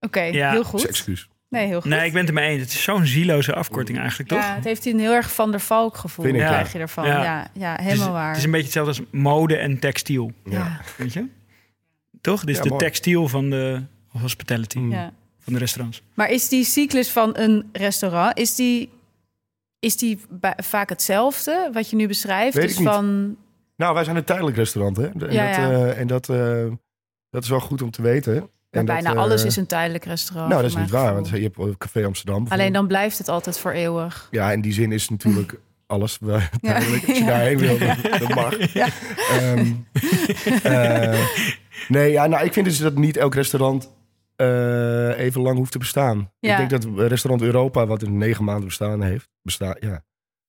oké, Ja. heel goed. excuus. Nee, heel goed. Nee, ik ben het ermee eens. Het is zo'n zieloze afkorting eigenlijk, toch? Ja, het heeft een heel erg Van der Valk gevoel, Vind ik, krijg ja. je ervan. Ja. Ja, ja, het, is, helemaal waar. het is een beetje hetzelfde als mode en textiel. ja. Weet je? Toch? Dit is Ja, de mooi. textiel van de hospitality. Ja. Van de restaurants. Maar is die cyclus van een restaurant, is die, is die vaak hetzelfde wat je nu beschrijft? Weet dus ik niet. van, Nou, wij zijn een tijdelijk restaurant, hè? En, Ja, dat, ja. eh, en dat, eh, dat is wel goed om te weten. En dat, bijna eh, alles is een tijdelijk restaurant. Nou, dat is niet waar, gevoel. want je hebt wel Café Amsterdam. Alleen dan blijft het altijd voor eeuwig. Ja, in die zin is natuurlijk alles. waar- duidelijk. Als je daarheen wil, dat mag. Ehm, eh, nee, ja, nou, ik vind dus dat niet elk restaurant eh, even lang hoeft te bestaan. Ja. Ik denk dat restaurant Europa, wat in negen maanden bestaan heeft, bestaat, ja,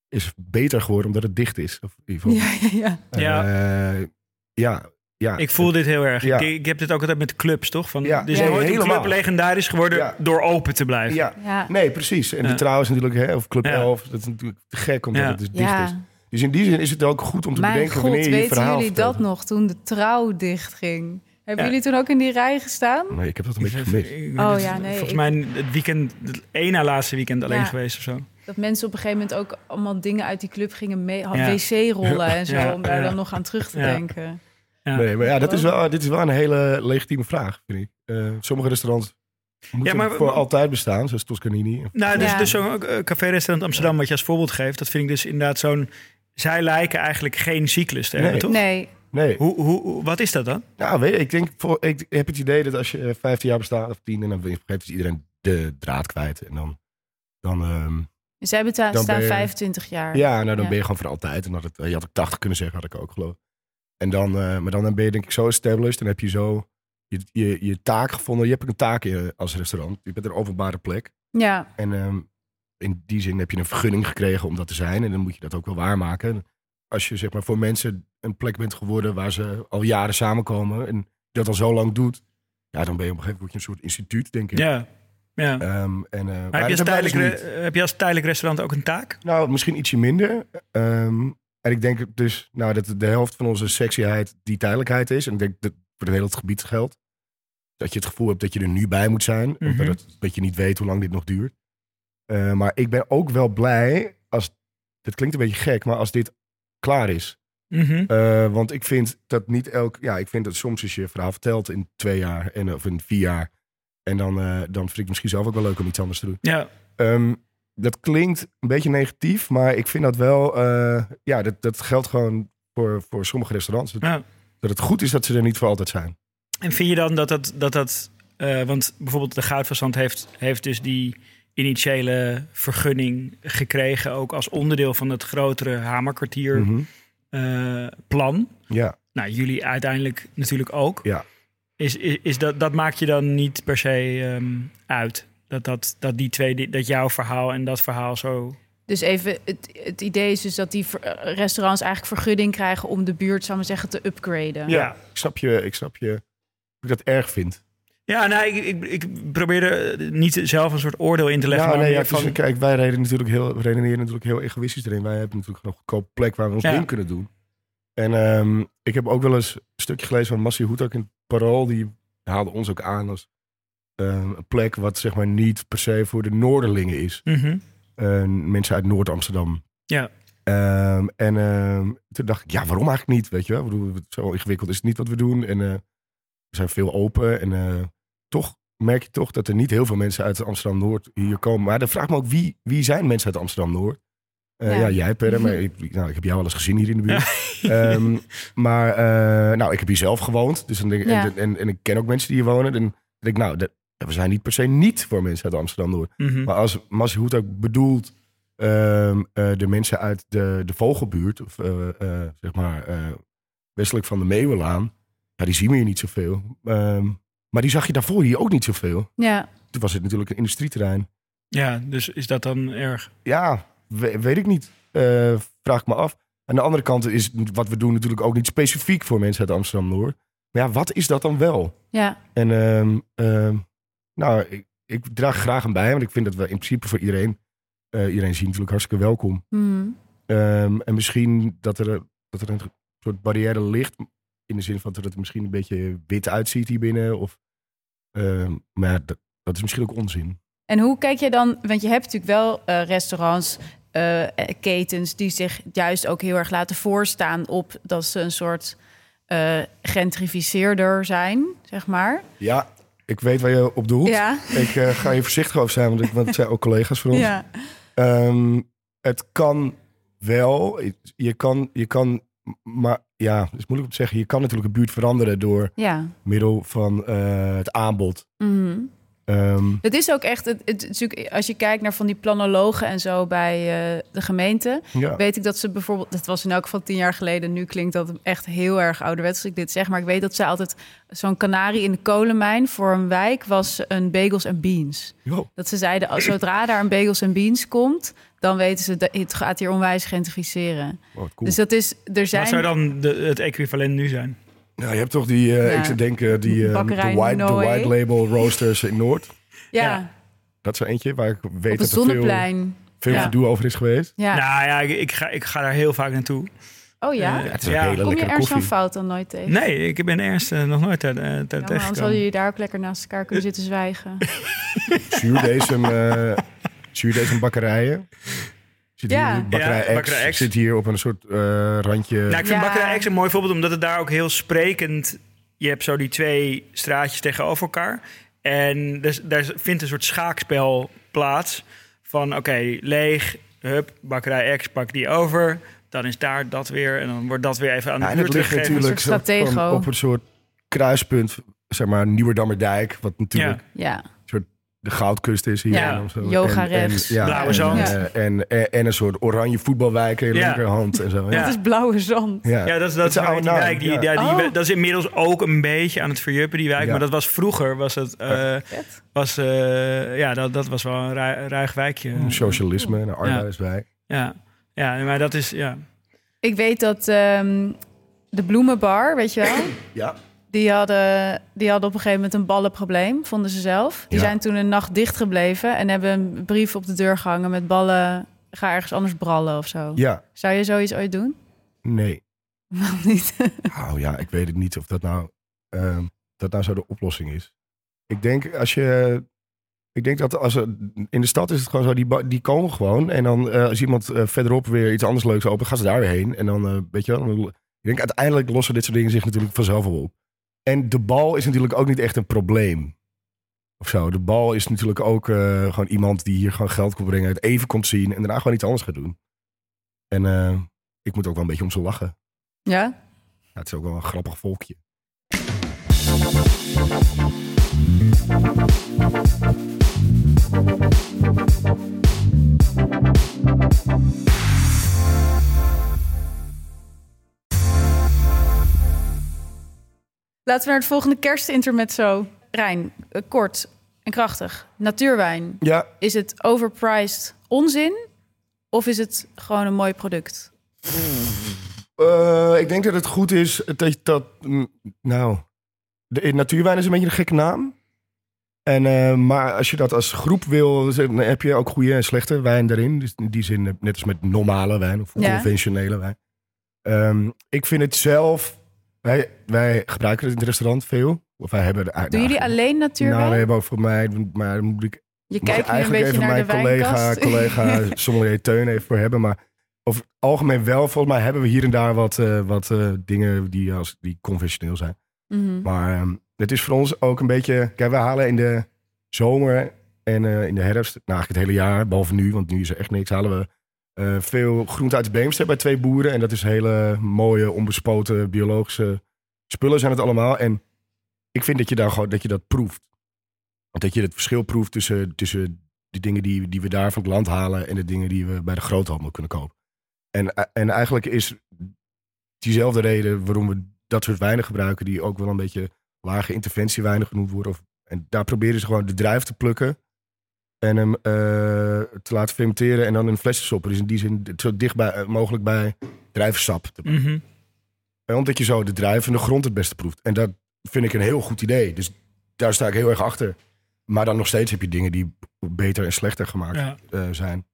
is beter geworden omdat het dicht is. Of in ieder geval. Ja, ja, ja. Ja. Eh, ja, ja. Ik voel dit heel erg. Ja. Ik, ik heb dit ook altijd met clubs, toch? Van, Ja. Er nooit een club legendarisch geworden Ja. door open te blijven. ja. ja. Nee, precies. En Ja. de trouw is natuurlijk, hè, of Club Ja. 11, dat is natuurlijk te gek omdat Ja. het dus dicht Ja. is. Dus in die zin is het ook goed om te Mijn bedenken god, wanneer je je weten jullie vertelt. dat nog toen de trouw dichtging? Hebben Ja. jullie toen ook in die rij gestaan? Nee, ik heb dat een beetje gemist. Oh ja, nee, Volgens ik- mij het weekend, het één na laatste weekend alleen Ja. geweest of zo. Dat mensen op een gegeven moment ook allemaal dingen uit die club gingen mee, Ja. wc-rollen en zo, Ja, om daar ja. dan nog aan terug te Ja. denken. Ja. Nee, maar ja, dat is wel, dit is wel een hele legitieme vraag, vind ik. Eh, sommige restaurants moeten maar- voor altijd bestaan, zoals Toscanini. Nou, dus, Ja. dus zo'n eh, café-restaurant Amsterdam, wat je als voorbeeld geeft, dat vind ik dus inderdaad zo'n. Zij lijken eigenlijk geen cyclus te hebben, Nee. toch? Nee, Nee, Hoe, hoe, wat is dat dan? nou, weet je, ik, denk, voor, ik heb het idee dat als je eh, 15 jaar bestaat of 10 en dan vergeet iedereen de draad kwijt. En dan, dan ehm, zij beta- Dan staan ben je- 25 jaar. ja, nou, dan Ja. ben je gewoon voor altijd. En dat het, je had ook 80 kunnen zeggen, had ik ook geloof. En dan, eh, maar dan ben je denk ik zo established. Dan heb je zo je, je, je taak gevonden. Je hebt een taak in, als restaurant. Je bent een openbare plek. Ja, En ehm, in die zin heb je een vergunning gekregen om dat te zijn. En dan moet je dat ook wel waarmaken. Als je zeg maar voor mensen een plek bent geworden waar ze al jaren samenkomen. En dat al zo lang doet. Ja, dan ben je op een gegeven moment een soort instituut, denk ik. Ja. ja. Ehm, en, eh, heb, je dat dus heb je als tijdelijk restaurant ook een taak? Nou, misschien ietsje minder. Ehm, en ik denk dus nou, dat de helft van onze sexyheid die tijdelijkheid is. En ik denk dat voor het hele gebied geldt. Dat je het gevoel hebt dat je er nu bij moet zijn. Mhm. Omdat het, dat je niet weet hoe lang dit nog duurt. Eh, maar ik ben ook wel blij als... Het klinkt een beetje gek, maar als dit klaar is. Mhm. Eh, want ik vind dat niet elk... Ja, ik vind dat soms als je verhaal vertelt in twee jaar en, of in vier jaar. En dan, eh, dan vind ik het misschien zelf ook wel leuk om iets anders te doen. Ja. Ehm, dat klinkt een beetje negatief, maar ik vind dat wel... eh, ja, dat, dat geldt gewoon voor, voor sommige restaurants. Dat, ja. dat het goed is dat ze er niet voor altijd zijn. En vind je dan dat dat... dat, dat want bijvoorbeeld de Goudverstand heeft, heeft dus die initiële vergunning gekregen... ook als onderdeel van het grotere Hamerkwartier Mhm. Eh, plan. Ja, Nou, jullie uiteindelijk natuurlijk ook. ja. Is, is, is dat, dat maakt je dan niet per se ehm, uit? Dat, dat, dat die twee, dat jouw verhaal en dat verhaal zo... dus even, het, het idee is dus dat die eh, restaurants eigenlijk vergunning krijgen om de buurt, zou maar zeggen, te upgraden. ja. Ik snap je, ik snap je. Dat ik dat erg vind. Ja, nou, ik, ik, ik probeerde niet zelf een soort oordeel in te leggen. Ja, maar nee, ja, van, kijk, wij reden natuurlijk heel, redeneren natuurlijk heel egoïstisch erin. Wij hebben natuurlijk nog een goedkope plek waar we ons Ja. ding kunnen doen. En ehm, ik heb ook wel eens een stukje gelezen van Massi Hoetak in Parool. Die haalde ons ook aan als ehm, een plek wat zeg maar niet per se voor de Noorderlingen is. Mhm. Eh, mensen uit Noord-Amsterdam. Ja. Ehm, en ehm, toen dacht ik, ja, waarom eigenlijk niet? Weet je wel? Zo ingewikkeld is het niet wat we doen. En eh, we zijn veel open. En eh, toch merk je toch dat er niet heel veel mensen uit Amsterdam-Noord hier komen. Maar dan vraag ik me ook, wie, wie zijn mensen uit Amsterdam-Noord? Eh, Ja. ja. jij Per, maar ik, nou, ik heb jou wel eens gezien hier in de buurt. Ehm, maar eh, nou, ik heb hier zelf gewoond. Dus dan denk, ik- Ja. en, en, en ik ken ook mensen die hier wonen. Dan denk ik, nou, dat- we zijn niet per se niet voor mensen uit Amsterdam-Noord. Mhm. Maar als Massi Hoed ook bedoelt ehm, eh, de mensen uit de, de Vogelbuurt, of zeg maar westelijk van de Meeuwenlaan, ja, die zien we hier niet zoveel. Ehm, maar die zag je daarvoor hier ook niet zoveel. Ja. Toen was het natuurlijk een industrieterrein. ja, dus is dat dan erg? Ja, we- weet ik niet. Eh, vraag ik me af. Aan de andere kant is wat we doen natuurlijk ook niet specifiek voor mensen uit Amsterdam-Noord. Maar ja, wat is dat dan wel? Ja. En ehm, ehm, nou, ik, ik draag graag aan bij, want ik vind dat we in principe voor iedereen, eh, iedereen zien natuurlijk hartstikke welkom. Ehm, en misschien dat er, dat er een soort barrière ligt, in de zin van dat het er misschien een beetje wit uitziet hier binnen. Of, ehm, maar dat, dat is misschien ook onzin. En hoe kijk je dan, want je hebt natuurlijk wel eh, restaurants, eh, ketens die zich juist ook heel erg laten voorstaan op dat ze een soort gentrificeerder zijn, zeg maar. Ja, ik weet waar je op doelt. Ja. Ik ga je voorzichtig over zijn, want, ik, want het zijn ook collega's van ons. Ja. Ehm, het kan wel. Je kan, je kan, maar ja, het is moeilijk om te zeggen. Je kan natuurlijk een buurt veranderen door Ja. middel van eh, het aanbod. Ehm, Het is ook echt, het, het, als je kijkt naar van die planologen en zo bij eh, de gemeente, ja. weet ik dat ze bijvoorbeeld, dat was in elk geval tien jaar geleden, nu klinkt dat echt heel erg ouderwets als ik dit zeg, maar ik weet dat ze altijd zo'n kanarie in de kolenmijn voor een wijk was een bagels en beans. Jo. Dat ze zeiden, als zodra daar een bagels en beans komt, dan weten ze dat het gaat hier onwijs gentrificeren. Oh, cool. Dus dat is, er zijn Wat zou dan de, het equivalent nu zijn? Nou, je hebt toch die, eh, Ja. ik zou denken, die eh, Bakkerij de, white, de white label roasters in Noord. ja, Ja. Dat is er eentje waar ik weet op dat er veel, veel Ja. gedoe over is geweest. Ja. Nou ja, ik, ik, ga, ik ga daar heel vaak naartoe. oh ja? Eh, Ja, het is een Ja. hele Kom je Ernst van koffie. Fout dan nooit tegen? Nee, ik ben Ernst nog nooit uh, Ja, maar dan zal je daar ook lekker naast elkaar kunnen zitten zwijgen. Zuurdesem, eh zuurdesem bakkerijen. Zit Ja. hier, bakkerij, Ja, X, bakkerij X. zit hier op een soort eh, randje. Nou, ik vind Ja. Bakkerij X een mooi voorbeeld, omdat het daar ook heel sprekend... Je hebt zo die twee straatjes tegenover elkaar. En dus, daar vindt een soort schaakspel plaats. Van oké, leeg, hup, Bakkerij X, pak die over. Dan is daar dat weer. En dan wordt dat weer even aan de Ja, en buurt het ligt natuurlijk stratego. op een soort kruispunt, zeg maar, Nieuwerdammerdijk. Wat natuurlijk Ja, de goudkust is hier. Ja, en zo. yoga En- rechts. En, ja, Blauwe en, zand. eh, En, en, en een soort oranje voetbalwijk in je Ja. linkerhand en zo. Ja. dat is blauwe zand. Ja. Ja, dat is, dat is oude die naam, wijk. Die, ja. ja, die, Oh. Dat is inmiddels ook een beetje aan het verjuppen, die wijk. Ja. Maar dat was vroeger, was het... eh, was, eh, ja, dat, dat was wel een ru- ruig wijkje. Socialisme, een arbeiderswijk. Ja. ja, maar dat is... Ja. Ik weet dat ehm, de bloemenbar, weet je wel, Ja. Die hadden, die hadden op een gegeven moment een ballenprobleem, vonden ze zelf. Die Ja. zijn toen een nacht dicht gebleven en hebben een brief op de deur gehangen met ballen. Ga ergens anders brallen of zo. Ja, Zou je zoiets ooit doen? nee. Waarom niet? Nou ja, ik weet het niet of dat nou, ehm, dat nou zo de oplossing is. Ik denk als je. Ik denk dat als er, in de stad is het gewoon zo, die, die komen gewoon. En dan eh, als iemand eh, verderop weer iets anders leuks opent, gaan ze daar weer heen. En dan, eh, weet je wel, ik denk uiteindelijk lossen dit soort dingen zich natuurlijk vanzelf wel op. En de bal is natuurlijk ook niet echt een probleem. Of zo. De bal is natuurlijk ook eh, gewoon iemand die hier gewoon geld komt brengen, het even komt zien en daarna gewoon iets anders gaat doen. En eh, ik moet ook wel een beetje om ze lachen. Ja? Ja, het is ook wel een grappig volkje. Laten we naar het volgende kerstintermezzo. Rijn, eh, kort en krachtig. Natuurwijn. Ja, Is het overpriced onzin? Of is het gewoon een mooi product? eh, ik denk dat het goed is dat dat... mm, Nou, de natuurwijn is een beetje een gekke naam. En, eh, maar als je dat als groep wil, dan heb je ook goede en slechte wijn daarin. Dus in die zin, net als met normale wijn of Ja. conventionele wijn. Ehm, ik vind het zelf... Wij, wij gebruiken het in het restaurant veel. Of wij hebben Doen jullie alleen natuurwijn? Nou, we hebben ook voor mij, maar moet ik je Moet kijkt eigenlijk beetje even naar mijn de collega, collega sommelier Teun even voor hebben. Maar over het algemeen wel. Volgens mij hebben we hier en daar wat, eh, wat eh, dingen die, als, die conventioneel zijn. Mhm. Maar ehm, het is voor ons ook een beetje... Kijk, we halen in de zomer en eh, in de herfst, nou eigenlijk het hele jaar, behalve nu, want nu is er echt niks, halen we eh, veel groente uit de Beemster bij twee boeren. En dat is hele mooie, onbespoten, biologische spullen zijn het allemaal. En ik vind dat je daar gewoon, dat je dat proeft. Dat je het verschil proeft tussen, tussen de dingen die, die we daar van het land halen en de dingen die we bij de groothandel kunnen kopen. En, en eigenlijk is diezelfde reden waarom we dat soort wijnen gebruiken, die ook wel een beetje lage interventiewijnen genoemd worden. En daar proberen ze gewoon de druif te plukken en hem eh, te laten fermenteren en dan in een fles te stoppen. Dus in die zin het zo dicht bij, eh, mogelijk bij druivensap te brengen. Mhm. En Omdat je zo de druif en de grond het beste proeft. En dat vind ik een heel goed idee. Dus daar sta ik heel erg achter. Maar dan nog steeds heb je dingen die beter en slechter gemaakt Ja. eh, zijn.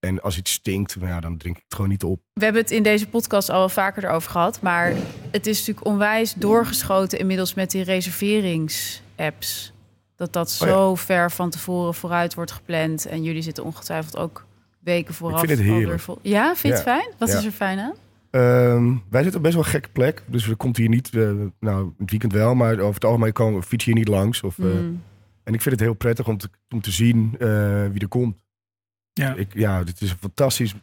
En als iets stinkt, nou ja, dan drink ik het gewoon niet op. We hebben het in deze podcast al wel vaker erover gehad. Maar het is natuurlijk onwijs doorgeschoten inmiddels met die reserverings-apps. Dat dat Oh ja. zo ver van tevoren vooruit wordt gepland. En jullie zitten ongetwijfeld ook weken vooraf. vind het heerlijk. vol- Ja, vind je het fijn? Wat Ja. is er fijn aan? Ehm, wij zitten op best wel een gekke plek. Dus we komt hier niet, eh, nou, het weekend wel, maar over het algemeen komen we fietsen hier niet langs. Of, eh, Mm. En ik vind het heel prettig om te, om te zien eh, wie er komt. Ja. Ik, ja, dit is een fantastisch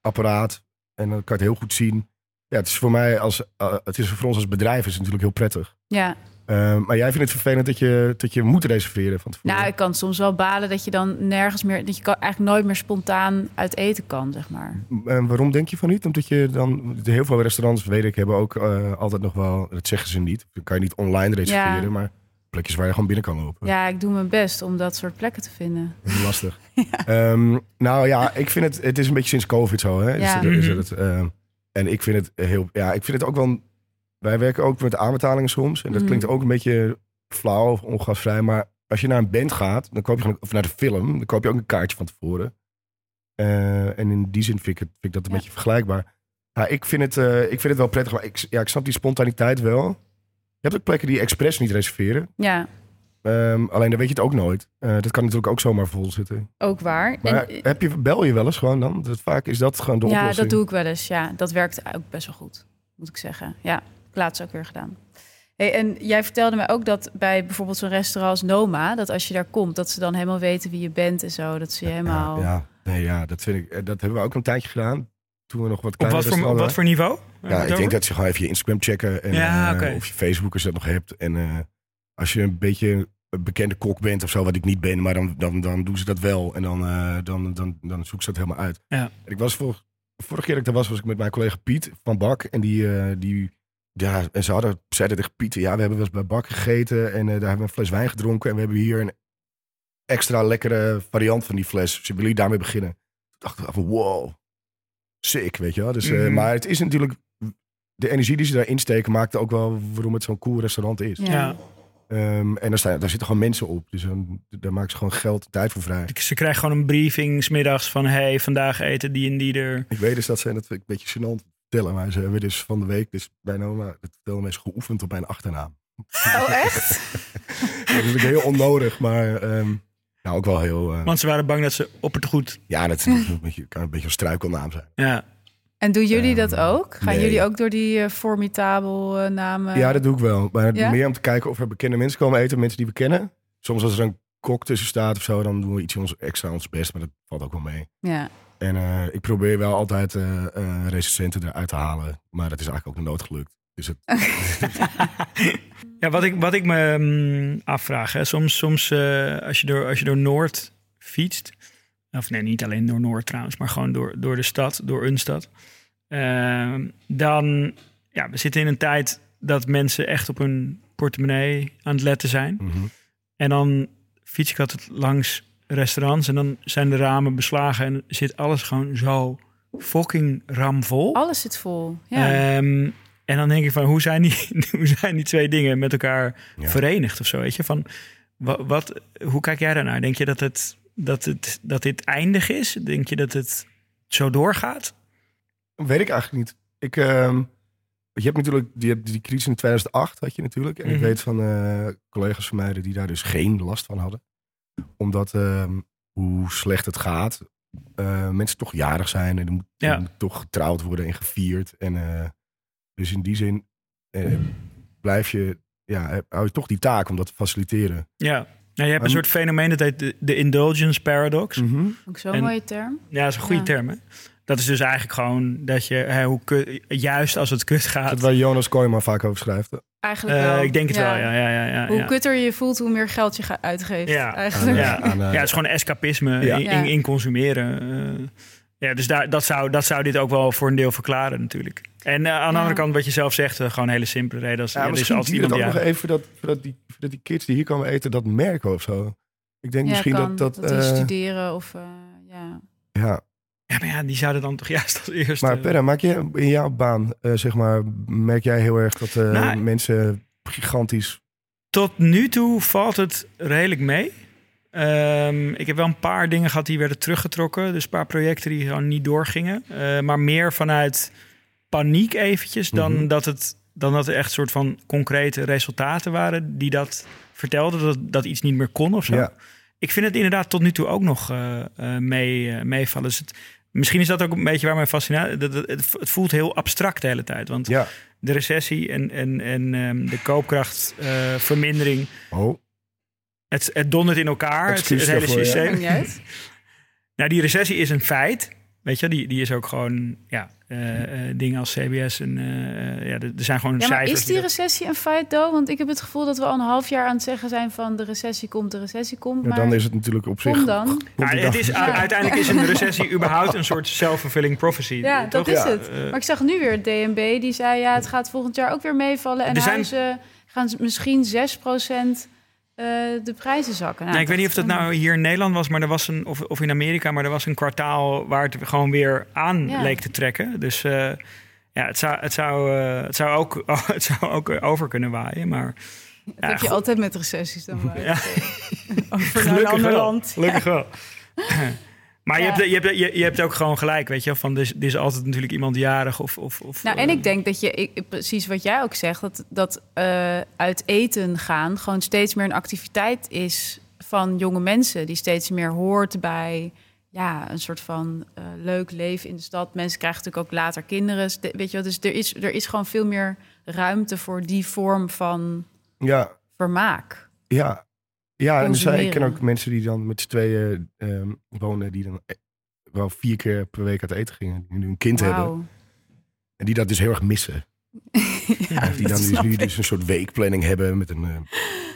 apparaat. En dan kan je het heel goed zien. Ja, het is voor mij als, het is voor ons als bedrijf is het natuurlijk heel prettig. Ja, Eh, maar jij vindt het vervelend dat je, dat je moet reserveren van tevoren. Nou, ik kan soms wel balen dat je dan nergens meer... dat je kan eigenlijk nooit meer spontaan uit eten kan, zeg maar. En waarom denk je van niet? Omdat je dan... Heel veel restaurants, weet ik, hebben ook eh, altijd nog wel... Dat zeggen ze niet. Dan kan je niet online reserveren, Ja. maar plekjes waar je gewoon binnen kan lopen. Ja, ik doe mijn best om dat soort plekken te vinden. Is lastig. Ehm, nou ja, ik vind het... Het is een beetje sinds COVID zo, hè? Is Ja. het- is Mhm. het, ehm, en ik vind het heel... Ja, ik vind het ook wel... Wij werken ook met aanbetalingen soms. En dat Mhm. klinkt ook een beetje flauw of ongasvrij. Maar als je naar een band gaat, dan koop je. Of naar de film, dan koop je ook een kaartje van tevoren. Eh, en in die zin vind ik, het, vind ik dat een Ja. beetje vergelijkbaar. Ja, ik, vind het, eh, ik vind het wel prettig, maar ik, ja, ik snap die spontaniteit wel. Je hebt ook plekken die expres niet reserveren. Ja, Ehm, alleen dan weet je het ook nooit. Eh, dat kan natuurlijk ook zomaar vol zitten. ook waar. Maar En, heb je, bel je wel eens gewoon dan? Dat, vaak is dat gewoon de ja, oplossing. dat doe ik wel eens. Ja, dat werkt ook best wel goed, moet ik zeggen. Ja, laatst ook weer gedaan. Hey, en jij vertelde mij ook dat bij bijvoorbeeld zo'n restaurant als Noma... dat als je daar komt, dat ze dan helemaal weten wie je bent en zo. Dat ze je helemaal... Ja, ja, nee, ja, dat vind ik. eh, Dat hebben we ook een tijdje gedaan. Toen we nog wat Op kleiner wat voor, op wat voor niveau? Ja, ik denk dat ze gewoon even je Instagram checken. En, Ja, eh. Of je Facebook als je dat nog hebt. En eh, als je een beetje een bekende kok bent of zo, wat ik niet ben, maar dan, dan, dan doen ze dat wel. En dan, eh dan, dan, dan zoeken ze dat helemaal uit. Ja. En ik was vor, vorige keer dat ik daar was, was ik met mijn collega Piet van Bak. En die, eh, die ja, en ze hadden, zeiden tegen Piet, ja, we hebben wel eens bij Bak gegeten. En eh, daar hebben we een fles wijn gedronken. En we hebben hier een extra lekkere variant van die fles. Dus willen jullie daarmee beginnen? Toen dacht ik van, wow, sick, weet je wel. Dus, eh, Mhm. maar het is natuurlijk, de energie die ze daarin steken, maakt ook wel waarom het zo'n cool restaurant is. Ja. Ehm, en daar, staan, daar zitten gewoon mensen op. Dus dan, daar maken ze gewoon geld en tijd voor vrij. Ze krijgen gewoon een briefing 's middags van... hey, vandaag eten die en die er. Ik weet dus dat ze, dat vind ik een beetje gênant vertellen, maar ze hebben dus van de week, dus bij Noma, dat vertelde mensen geoefend op mijn achternaam. Oh, echt? dat is natuurlijk heel onnodig, maar ehm, nou ook wel heel, eh, Want ze waren bang dat ze oppertegoed... ja, dat is een beetje, kan een beetje een struikelnaam zijn. Ja. En doen jullie dat Ehm, ook? Gaan nee. jullie ook door die eh, formidabel eh, namen? Ja, dat doe ik wel. Maar Ja? meer om te kijken of er bekende mensen komen eten, mensen die we kennen. Soms als er een kok tussen staat of zo, dan doen we iets ons, extra ons best, maar dat valt ook wel mee. Ja. En eh, ik probeer wel altijd eh, recensenten eruit te halen, maar dat is eigenlijk ook nooit gelukt. Dus het, Ja, wat ik, wat ik me mm, afvraag, hè, soms, soms als, je door, als je door Noord fietst, of nee, niet alleen door Noord trouwens, maar gewoon door, door de stad, door een stad, eh, dan, ja, we zitten in een tijd dat mensen echt op hun portemonnee aan het letten zijn. mhm. En dan fiets ik altijd langs restaurants en dan zijn de ramen beslagen en zit alles gewoon zo fucking ramvol. Alles zit vol. Ja. Ehm, en dan denk ik van, hoe zijn die, hoe zijn die twee dingen met elkaar Ja. verenigd of zo? Weet je, van, wat, wat, hoe kijk jij daarnaar? Denk je dat, het, dat, het, dat dit eindig is? Denk je dat het zo doorgaat? Weet ik eigenlijk niet. Ik, ehm, je hebt natuurlijk die, hebt die crisis in 2008 had je natuurlijk. En ik Mhm. weet van eh, collega's van mij die daar dus geen last van hadden. Omdat ehm, hoe slecht het gaat, eh, mensen toch jarig zijn en er moet, Ja. moet toch getrouwd worden en gevierd. En eh, dus in die zin eh, blijf je, ja, hou je toch die taak om dat te faciliteren. Ja. Nou, je hebt een Maar- soort fenomeen dat heet de, de indulgence paradox. Ook zo'n mooie term. Ja, dat is een goede Ja. term. Hè? Dat is dus eigenlijk gewoon dat je, hè, hoe kut- juist als het kut gaat. Dat waar Jonas Kooijman vaak over schrijft. Eigenlijk Eh, wel. ik denk het wel, ja. ja, ja, ja, Hoe ja. kutter je je voelt, hoe meer geld je gaat uitgeven. Ja. Eigenlijk. Ja. Ja, het is gewoon escapisme Ja. in, in, in consumeren. eh. ja, dus daar, dat, zou, dat zou dit ook wel voor een deel verklaren natuurlijk. En eh, aan de Ja. andere kant, wat je zelf zegt, gewoon een hele simpele reden. Als, Ja, ja, duurt het iemand ook die nog even voordat, voordat, die, voordat die kids die hier komen eten dat merken of zo. Ik denk Ja, misschien kan. dat dat... die eh, studeren of... eh, ja. ja. Ja, maar ja, die zouden dan toch juist als eerste... Maar Perra, maak je in jouw baan, eh, zeg maar, merk jij heel erg dat eh, Nou, mensen gigantisch... Tot nu toe valt het redelijk mee. Ehm, ik heb wel een paar dingen gehad die werden teruggetrokken. Dus een paar projecten die gewoon niet doorgingen. Eh, maar meer vanuit paniek eventjes dan, Mhm. dat het, dan dat er echt soort van concrete resultaten waren die dat vertelden dat, dat iets niet meer kon of zo. Ja. Ik vind het inderdaad tot nu toe ook nog mee, meevallen. Dus het, misschien is dat ook een beetje waar mijn fascinatie... dat- dat- Het, het voelt heel abstract de hele tijd. Want Ja. de recessie en, en, en ehm, de koopkrachtvermindering... Oh, Het, het dondert in elkaar, het, het hele ja. systeem. Nou, die recessie is een feit. Weet je, die, die is ook gewoon, ja, eh, eh, dingen als CBS en eh, ja, er zijn gewoon Ja, maar cijfers. is die recessie een feit, though? Want ik heb het gevoel dat we al een half jaar aan het zeggen zijn van de recessie komt, de recessie komt. Ja, Maar dan is het natuurlijk op zich... kom dan. Nou, die het is, Uiteindelijk is een recessie überhaupt een soort self-fulfilling prophecy. Ja, toch? dat is Ja. het. Eh, Maar ik zag nu weer het DNB, die zei ja, het gaat volgend jaar ook weer meevallen. En Er zijn- huizen gaan misschien 6% eh de prijzen zakken. Nou, Nou, ik weet niet of dat nou hier in Nederland was, maar er was een, of, of in Amerika, maar er was een kwartaal waar het gewoon weer aan Ja. leek te trekken. Dus eh, ja, het zou, het, zou, eh, het, zou ook, het zou ook over kunnen waaien. Maar Dat ja, heb je goed. altijd met recessies dan. Ja. Over een ander land. Gelukkig wel. Maar je, hebt, je, hebt, je, je hebt ook gewoon gelijk, weet je. wel, Van, er, is, er is altijd natuurlijk iemand jarig of... of, of Nou, en eh, ik denk dat je, ik, precies wat jij ook zegt, dat, dat eh, uit eten gaan gewoon steeds meer een activiteit is van jonge mensen, die steeds meer hoort bij ja, een soort van eh, leuk leven in de stad. Mensen krijgen natuurlijk ook later kinderen, Ste- weet je wel. Dus er is, er is gewoon veel meer ruimte voor die vorm van Ja, vermaak. ja. Ja, en er zijn, ik ken ook mensen die dan met z'n tweeën ehm, wonen... die dan eh, wel vier keer per week uit eten gingen. Die nu een kind hebben. En die dat dus heel erg missen. Ja, die dan dus nu dus een soort weekplanning hebben met een... eh,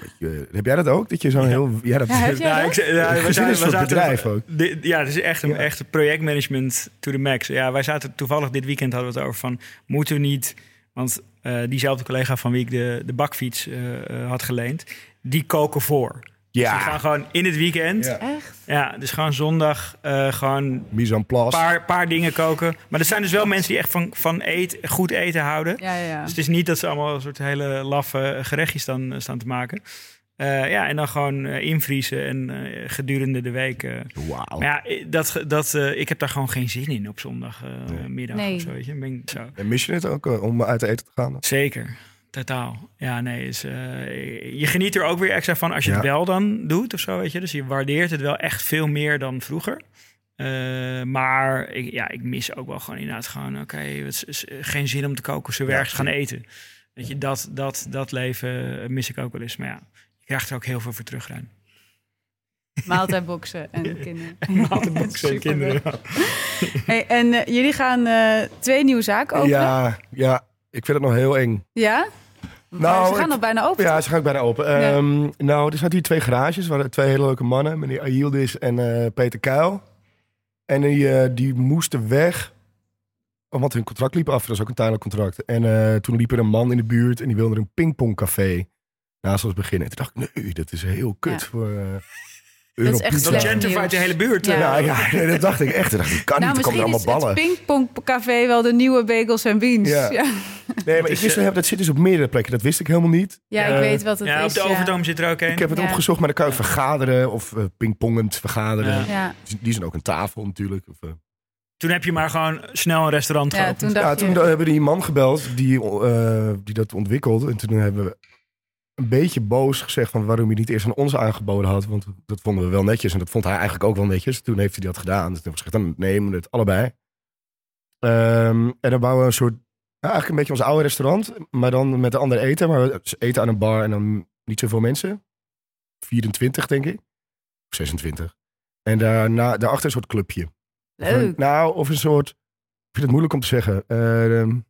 beetje- heb jij dat ook? Dat je zo'n heel... Ja, dat, Ja, Ja, dat? ik, ja, we Gezin zaten, is we een bedrijf ook. Ja, het is echt een Ja. echt projectmanagement to the max. Ja, wij zaten toevallig dit weekend hadden we het over van moeten we niet, want eh, diezelfde collega van wie ik de, de bakfiets eh, eh, had geleend, die koken voor. Dus die gaan ja, gewoon in het weekend. Ja, Ja. dus gewoon zondag eh, gewoon een mise en place. paar, paar dingen koken. Maar er zijn dus wel mensen die echt van, van eet, goed eten houden. Ja, ja, ja. Dus het is niet dat ze allemaal een soort hele laffe gerechtjes staan, staan te maken. Eh, ja, en dan gewoon eh, invriezen en eh, gedurende de week. eh, Wauw. maar ja, dat, dat, eh, ik heb daar gewoon geen zin in op zondagmiddag middag Nee. of zo, weet je. Ben ik zo. En mis je het ook eh, om uit eten te gaan? Zeker, totaal. Ja, nee, is, eh, je geniet er ook weer extra van als je het wel dan doet of zo, weet je. Dus je waardeert het wel echt veel meer dan vroeger. Eh, maar ik, ja, ik mis ook wel gewoon inderdaad gewoon, oké, het is- is geen zin om te koken, zo Ja, ergens gaan eten. Weet je, dat, dat, dat leven mis ik ook wel eens. Maar ja, je krijgt er ook heel veel voor terug, Rijn. Maaltijdboxen en kinderen. Maaltijdboxen en kinderen, ja. Hey, en eh, jullie gaan eh, twee nieuwe zaken openen? Ja, ja, ik vind het nog heel eng. Ja? Nou, ze gaan al bijna open. Ja, ze gaan ook bijna open. Ja. Ehm, nou, er zaten hier twee garages. Waren twee hele leuke mannen. Meneer Ayildis en eh, Peter Kuil. En die, eh, die moesten weg. Want hun contract liep af. Dat was ook een tijdelijk contract. En eh, toen liep er een man in de buurt. En die wilde er een pingpongcafé naast ons beginnen. En toen dacht ik, nee, dat is heel kut Ja. voor uh, is echt. Dat de hele buurt. Ja. eh. Ja, ja nee, dat dacht ik echt. Dacht ik, kan nou, niet, er komen misschien allemaal is ballen. het pingpongcafé wel de nieuwe bagels en beans. Ja. Ja, ja. Nee, maar ik is, wist, wel, dat zit dus op meerdere plekken. Dat wist ik helemaal niet. ik Eh, weet wat het Ja, is. op de ja. Overtoom zit er ook een. Ik heb het Ja. opgezocht, maar dan kan je vergaderen of pingpongend vergaderen. Ja. Ja, Die zijn ook een tafel natuurlijk. Of. Toen heb je maar gewoon snel een restaurant ja geopend. toen Ja, je... toen hebben we die man gebeld die, eh, die dat ontwikkelde. En toen hebben we een beetje boos gezegd van waarom hij niet eerst aan ons aangeboden had. Want dat vonden we wel netjes. En dat vond hij eigenlijk ook wel netjes. Toen heeft hij dat gedaan. Dus toen hebben we gezegd, dan nemen we het allebei. Ehm, en dan bouwen we een soort, eigenlijk een beetje ons oude restaurant. Maar dan met een ander eten. Maar we eten aan een bar en dan niet zoveel mensen. 24 denk ik. Of 26. En daarna, daarachter een soort clubje. Of een- Leuk. nou, of een soort. Ik vind het moeilijk om te zeggen. Eh, ehm,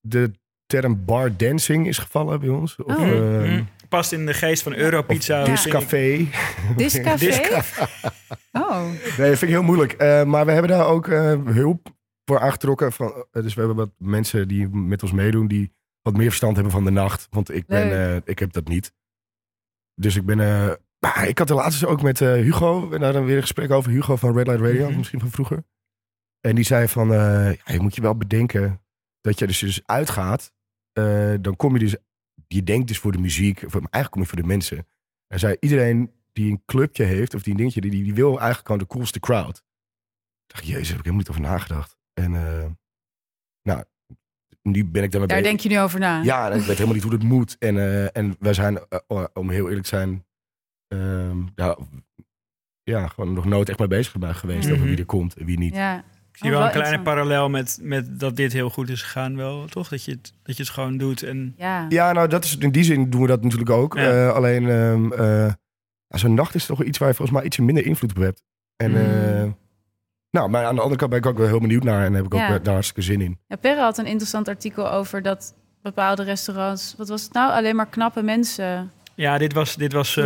de term bar dancing is gevallen bij ons. Of, Oh. ehm, Mm. Past in de geest van Europizza. discafé. Discafé? Discafé. Oh, Nee, dat vind ik heel moeilijk. Eh, maar we hebben daar ook eh, hulp voor aangetrokken. Van, eh, dus we hebben wat mensen die met ons meedoen. Die wat meer verstand hebben van de nacht. Want ik, ben, eh, ik heb dat niet. Dus ik ben... eh, ik had de laatste ook met eh, Hugo. We hadden weer een gesprek over Hugo van Red Light Radio. Mhm. Misschien van vroeger. En die zei van... eh, ja, je moet je wel bedenken dat je dus, dus uitgaat. Eh, dan kom je dus... Je denkt dus voor de muziek. Voor, maar eigenlijk kom je voor de mensen. En zei iedereen die een clubje heeft... Of die een dingetje... Die, die wil eigenlijk gewoon de coolste crowd. Ik dacht, jezus, heb ik helemaal niet over nagedacht. En eh, nou, nu ben ik daarmee daar bezig. denk je nu over na. Ja, ik weet helemaal niet hoe dat moet. En, eh, en wij zijn, eh, om heel eerlijk te zijn, ehm, ja, ja, gewoon nog nooit echt mee bezig bij geweest Mhm. over wie er komt en wie niet. Ja. Zie Oh, wel een kleine parallel met, met dat dit heel goed is gegaan wel, toch? Dat je het, dat je het gewoon doet en... Ja. Ja, nou, dat is, in die zin doen we dat natuurlijk ook. Ja. Eh, alleen, ehm, eh, ja, zo'n nacht is toch iets waar je volgens mij ietsje minder invloed op hebt. En Mm. eh, Nou, maar aan de andere kant ben ik ook wel heel benieuwd naar en heb ik ook Ja. daar hartstikke zin in. Ja, Perre had een interessant artikel over dat bepaalde restaurants... Wat was het nou? Alleen maar knappe mensen. Ja, dit was, dit was eh,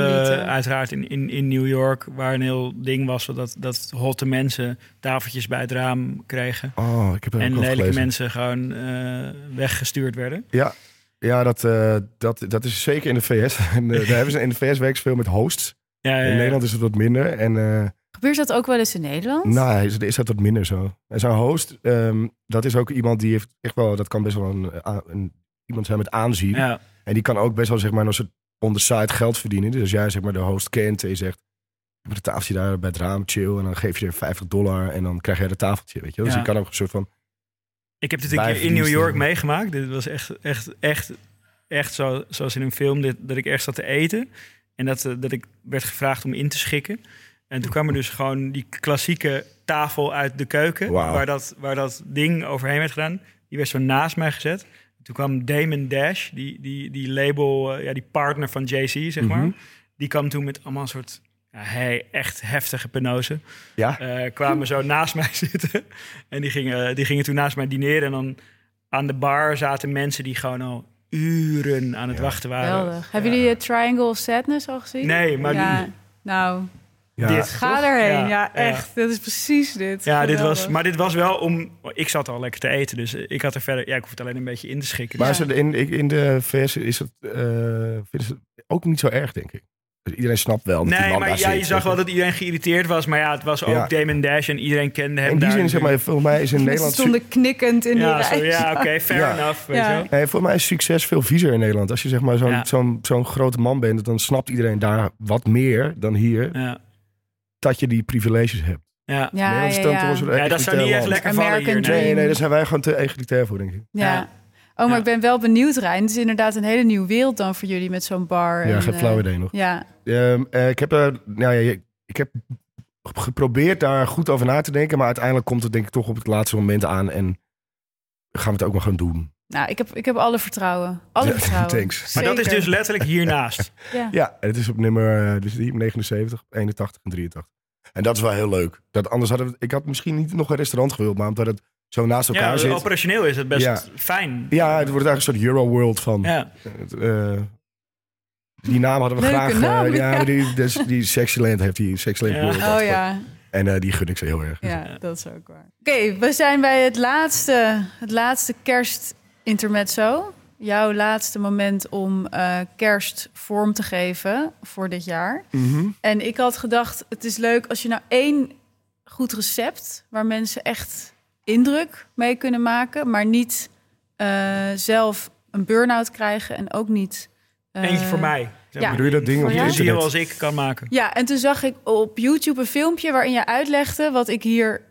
uiteraard in, in, in New York, waar een heel ding was dat, dat hotte mensen tafeltjes bij het raam kregen. Oh, ik heb er ook en lelijke gelezen. mensen gewoon eh, weggestuurd werden. Ja, ja dat, eh, dat, dat is zeker in de VS. En, eh, daar hebben ze in de VS werken ze veel met hosts. Ja, ja, In ja. Nederland is het wat minder. En eh, Gebeurt dat ook wel eens in Nederland? nou, is, is dat wat minder zo. En zo'n host, ehm, dat is ook iemand die heeft echt wel, dat kan best wel een, een, iemand zijn met aanzien. Ja. En die kan ook best wel zeg maar als het on the side geld verdienen. Dus als jij zeg maar de host kent en je zegt, met de tafeltje daar bij het raam, chill. En dan geef je er 50 dollar en dan krijg jij het tafeltje, weet je. wel. Dus je kan ook een soort van, Ik heb dit een keer in. New York meegemaakt. Dit was echt, echt, echt, echt zo, zoals in een film, dit, dat ik echt zat te eten. En dat, eh, dat ik werd gevraagd om in te schikken. En toen kwam er dus gewoon die klassieke tafel uit de keuken, waar, dat, waar dat ding overheen werd gedaan. Die werd zo naast mij gezet. Toen kwam Damon Dash, die, die, die label, eh, ja, die partner van JC, zeg maar. Mhm. Die kwam toen met allemaal een soort, ja, hey, echt heftige penose. ja. eh, kwamen zo naast mij zitten. En die gingen, die gingen toen naast mij dineren. En dan aan de bar zaten mensen die gewoon al uren aan het Ja. wachten waren. Geweldig. Hebben jullie het Triangle of Sadness al gezien? Nee, maar ja, die- Nou, ja. dit. ga Toch? erheen. Ja, Ja, ja. echt. Dat is precies dit. Ja, dit was, maar dit was wel om... Ik zat al lekker te eten, dus ik had er verder... Ja, ik hoef het alleen een beetje in te schikken. Maar Ja. is het in, in de VS is het, eh, vinden ze het ook niet zo erg, denk ik. Dus iedereen snapt wel dat die nee, man maar daar ja, zit, je zag wel dat iedereen geïrriteerd was. Maar ja, het was ook Ja. Damon Dash en iedereen kende hem In die daar zin, zeg maar, volgens mij is in Ze Nederland... su- stonden knikkend in Ja, rij. ja oké, fair Ja. enough. Weet. Nee, volgens mij is succes veel viezer in Nederland. Als je zeg maar zo'n Ja. zo'n zo'n grote man bent, dan snapt iedereen daar wat meer dan hier Ja, dat je die privileges hebt. ja. Ja, ja, is dan toch wel ja. dat zou niet echt lekker vallen hier. Nee. Nee, daar zijn wij gewoon te egalitair voor, denk ik. Ja. Ja. Oh, maar Ja. ik ben wel benieuwd, Rijn. Het is inderdaad een hele nieuwe wereld dan voor jullie met zo'n bar. Ja, en, geen eh, flauw idee nog. Ja, Ehm, eh, ik heb er, nou ja, ik heb geprobeerd daar goed over na te denken, maar uiteindelijk komt het denk ik toch op het laatste moment aan en gaan we het ook maar gaan doen. Nou, ik heb, ik heb alle vertrouwen. Alle Ja, vertrouwen. thanks. Maar dat is dus letterlijk hiernaast. Ja. Ja, het is op nummer eh, dus die, 79, 81 en 83. En dat is wel heel leuk. Dat, anders hadden we, ik had misschien niet nog een restaurant gewild, maar omdat het zo naast elkaar Ja, zit. operationeel is het best Ja. fijn. Ja, het wordt eigenlijk een soort Euro-world van. Ja. Het, eh, die naam hadden we Leuke graag. eh, naam, ja, die, dus, die Sexyland heeft die Sexyland Ja. World. Oh ja, En eh, die gun ik ze heel erg. ja, dat is ook waar. Oké, we zijn bij het laatste, het laatste kerstintermezzo. Jouw laatste moment om eh, kerst vorm te geven voor dit jaar. Mhm. En ik had gedacht, het is leuk als je nou één goed recept... waar mensen echt indruk mee kunnen maken... maar niet eh, zelf een burn-out krijgen en ook niet... eh, Eentje voor mij. Ja. Doe je dat ding op je internet? als ik kan maken. Ja, en toen zag ik op YouTube een filmpje waarin je uitlegde wat ik hier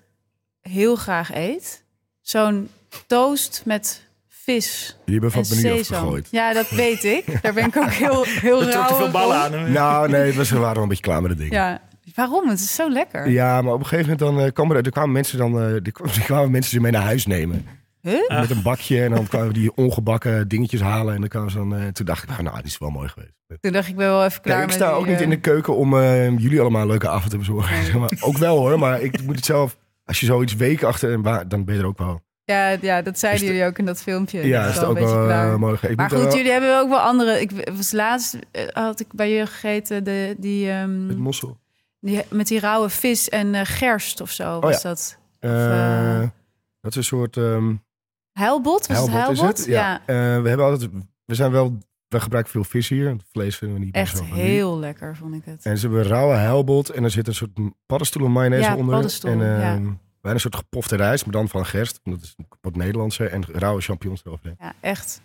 heel graag eet. Zo'n toast met vis Die hebben van het menu sesam. afgegooid. Ja, dat weet ik. Daar ben ik ook heel, heel Er trok te veel ballen aan. hè? Nou, nee, we waren wel een beetje klaar met het ding. Ja. Ja, waarom? Het is zo lekker. maar op een gegeven moment dan, eh, kwamen er, er kwamen mensen dan, eh, die, kwamen, mensen ze mee naar huis nemen. Huh? Met een bakje en dan kwamen we die ongebakken dingetjes halen. En dan kwamen ze dan, eh, toen dacht ik, nou, nou, die is wel mooi geweest. Toen dacht ik wel even klaar Ja, ik met sta die, ook niet in de keuken om eh, jullie allemaal een leuke avond te bezorgen. Nee. Zeg maar, ook wel hoor, maar ik moet het zelf... Als je zoiets weken achter dan ben je er ook wel. Ja, ja, dat zeiden jullie ook in dat filmpje. Ja, Dat is het ook een beetje wel klaar. eh, mooi. Ik Maar goed, jullie hebben ook wel andere. Ik was laatst eh, had ik bij je gegeten de, die, ehm, Met mossel. die met die rauwe vis en eh, gerst of zo. Was Oh ja. dat eh, dat is een soort... ehm heilbot? Was het heilbot, is het? Ja. We hebben altijd... We zijn wel... We gebruiken veel vis hier. want Vlees vinden we niet Echt heel lekker vond ik het. En ze hebben rauwe heilbot en er zit een soort paddenstoelen mayonaise Ja, onder. paddenstoel, en ja. wij een soort gepofte rijst, maar dan van gerst. Dat is wat Nederlandse en rauwe champignons eroverheen. Ja, echt.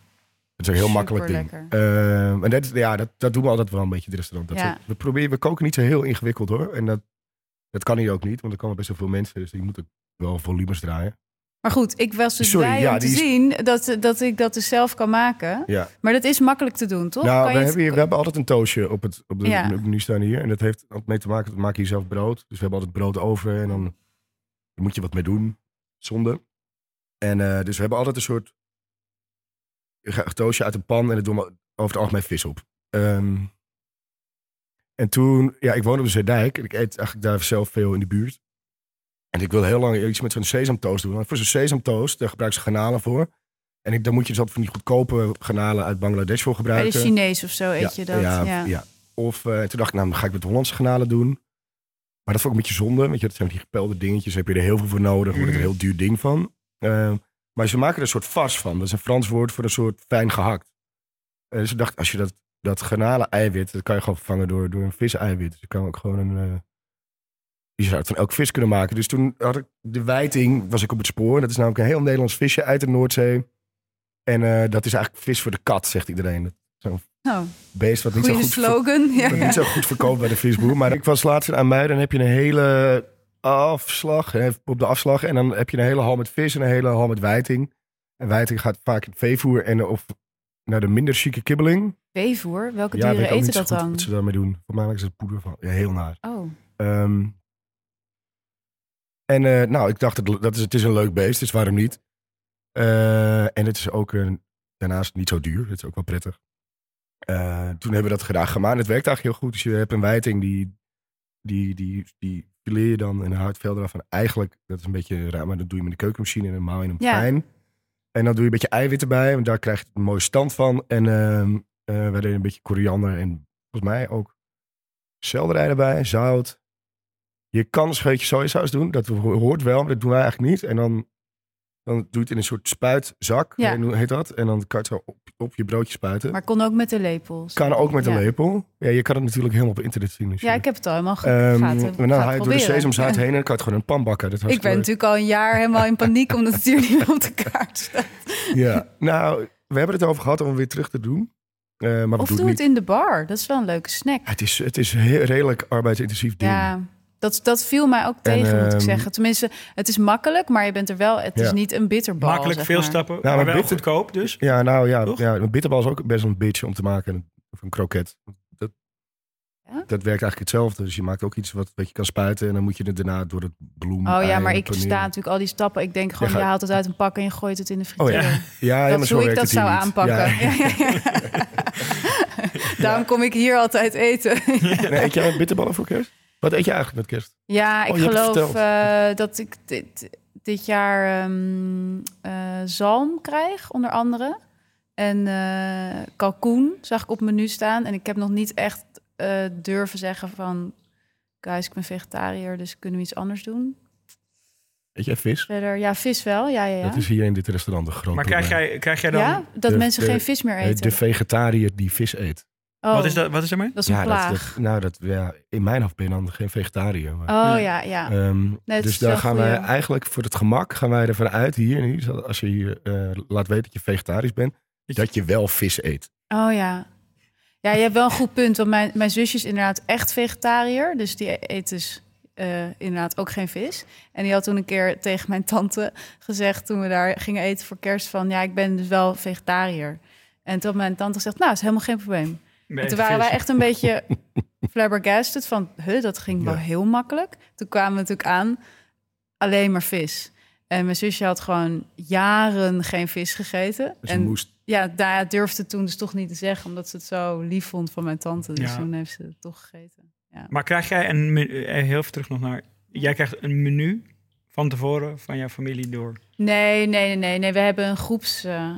Het is een heel makkelijk ding. Ehm, en dat, ja, dat, dat doen we altijd wel een beetje in het restaurant. Dat Ja. we, proberen, we koken niet zo heel ingewikkeld hoor. En dat, dat kan hier ook niet, want er komen best wel veel mensen. Dus die moeten wel volumes draaien. Maar goed, ik was dus Sorry, blij ja, om te is- zien dat, dat ik dat dus zelf kan maken. Ja. Maar dat is makkelijk te doen, toch? Nou, Kan we het- hebben, hier, we hebben altijd een toastje op het, op de Ja. menu staan hier. En dat heeft altijd mee te maken, we maken hier zelf brood. Dus we hebben altijd brood over en dan daar moet je wat mee doen. Zonde. En eh, dus we hebben altijd een soort een toastje uit een pan en dat doen we over het algemeen vis op. Ehm, en toen, ja, ik woon op de Zeedijk en ik eet eigenlijk daar zelf veel in de buurt. En ik wil heel lang iets met zo'n sesamtoast doen. Want voor zo'n sesamtoast, daar gebruiken ze garnalen voor. En ik, dan moet je dus altijd van die goedkope garnalen uit Bangladesh voor Bij gebruiken. de Chinees of zo eet je dat. Ja, Ja, ja. Of eh, toen dacht ik, nou, dan ga ik met Hollandse garnalen doen. Maar dat vond ik een beetje zonde. Weet je, dat zijn die gepelde dingetjes. Daar heb je er heel veel voor nodig. Wordt er een heel duur ding van. Eh, maar ze maken er een soort vars van. Dat is een Frans woord voor een soort fijn gehakt. Eh, dus ik dacht, als je dat, dat garnalen eiwit, dat kan je gewoon vervangen door, door een vis-eiwit. Dus je kan ook gewoon een... eh, je zou het van elk vis kunnen maken. Dus toen had ik de wijting, was ik op het spoor. Dat is namelijk een heel Nederlands visje uit de Noordzee. En eh, dat is eigenlijk vis voor de kat, zegt iedereen. Zo'n Oh, beest wat niet zo goed slogan. Ja. niet zo goed verkoopt bij de visboer. Maar ik was laatst aan mij, dan heb je een hele afslag, op de afslag. En dan heb je een hele hal met vis en een hele hal met wijting. En wijting gaat vaak in het veevoer en of naar de minder chique kibbeling. Veevoer, welke ja, dieren eten dat dan? wat ze daarmee doen. Voor mij is het poeder van. Ja, heel naar. Oh, Ehm, en eh, nou, ik dacht, dat, dat is, het is een leuk beest, dus waarom niet? Eh, en het is ook een, daarnaast niet zo duur, dat is ook wel prettig. Eh, toen hebben we dat gedaan gemaakt. Het werkt eigenlijk heel goed. Dus je hebt een wijting, die, die, die, die fileer je dan en dan houdt veel eraf. En eigenlijk, dat is een beetje raar, maar dat doe je met de keukenmachine en dan maal je hem Ja. fijn. En dan doe je een beetje eiwit erbij, want daar krijg je een mooie stand van. En eh, wij deden een beetje koriander en volgens mij ook selderij erbij, zout. Je kan een scheutje sojasaus doen, dat ho- hoort wel, maar dat doen wij eigenlijk niet. En dan, dan doe je het in een soort spuitzak, Ja. hoe heet dat? En dan kan je het zo op, op je broodje spuiten. maar kon ook met de lepels. Kan ook met een Ja. lepel. Ja, je kan het natuurlijk helemaal op internet zien. Ja, ik heb het al helemaal ge- Ehm, gaten. en dan Ga haal het je door de sesamzaad heen en dan kan je het gewoon een pan bakken. Dat Ik ben natuurlijk al een jaar helemaal in paniek omdat het hier niet meer op de kaart staat. Ja, nou, we hebben het over gehad om hem weer terug te doen. Eh, maar Of doe het het niet. in de bar. Dat is wel een leuke snack. Het is, het is heel, redelijk arbeidsintensief ding. Ja, dat, dat viel mij ook tegen, moet ik ehm, zeggen. Tenminste, het is makkelijk, maar je bent er wel... Het is niet een bitterbal, Makkelijk, zeg veel maar. stappen, maar maar wel bitter- goedkoop dus. Ja, nou ja, Toch? ja, een bitterbal is ook best wel een beetje om te maken. Of een kroket. Dat, Ja? dat werkt eigenlijk hetzelfde. Dus je maakt ook iets wat, wat je kan spuiten. En dan moet je het daarna door het bloem. Oh ja, maar ik paneren. sta natuurlijk al die stappen. Ik denk gewoon, Je gaat- je haalt het uit een pak en je gooit het in de Oh frituur. ja. Ja, ja, dat maar is zo hoe ik dat zou niet. aanpakken. Ja. Ja, ja, ja. Daarom kom ik hier altijd eten. Nee, eet jij bitterballen voor kerst? Wat eet je eigenlijk met kerst? Ja, ik Oh, het geloof eh, dat ik dit, dit jaar ehm, eh, zalm krijg, onder andere. En eh, kalkoen zag ik op menu staan. En ik heb nog niet echt eh, durven zeggen van... Guys, ik ben vegetariër, dus kunnen we iets anders doen? Eet jij vis? Verder, ja, vis wel. Ja, ja, ja. Dat is hier in dit restaurant een groot Maar krijg jij, krijg jij dan... ja, dat de- mensen de- geen vis meer eten. De vegetariër die vis eet. Oh, Wat is dat? Wat is er mee? Dat is een ja, plaag. dat, dat- nou, dat, ja, in mijn hoofd ben je dan geen vegetariër. Maar, Oh ja, ja. Ehm, dus is daar gaan wij eigenlijk voor het gemak gaan wij ervan uit hier, hier als je hier eh, laat weten dat je vegetarisch bent, dat je wel vis eet. Oh ja. Ja, je hebt wel een goed punt. Want mijn, mijn zusje is inderdaad echt vegetariër. Dus die eet dus eh, inderdaad ook geen vis. En die had toen een keer tegen mijn tante gezegd... toen we daar gingen eten voor kerst van... ja, ik ben dus wel vegetariër. En toen had mijn tante gezegd... nou, is helemaal geen probleem. En toen waren wij echt een beetje flabbergasted van... huh, dat ging wel Ja. heel makkelijk. Toen kwamen we natuurlijk aan, alleen maar vis. En mijn zusje had gewoon jaren geen vis gegeten. Dus en moest, ja, daar durfde toen dus toch niet te zeggen, omdat ze het zo lief vond van mijn tante. Dus Ja. toen heeft ze het toch gegeten. Ja. Maar krijg jij een... eh, Heel even terug nog naar... Jij krijgt een menu van tevoren van jouw familie door. Nee, nee, nee, nee, nee. We hebben een groeps, eh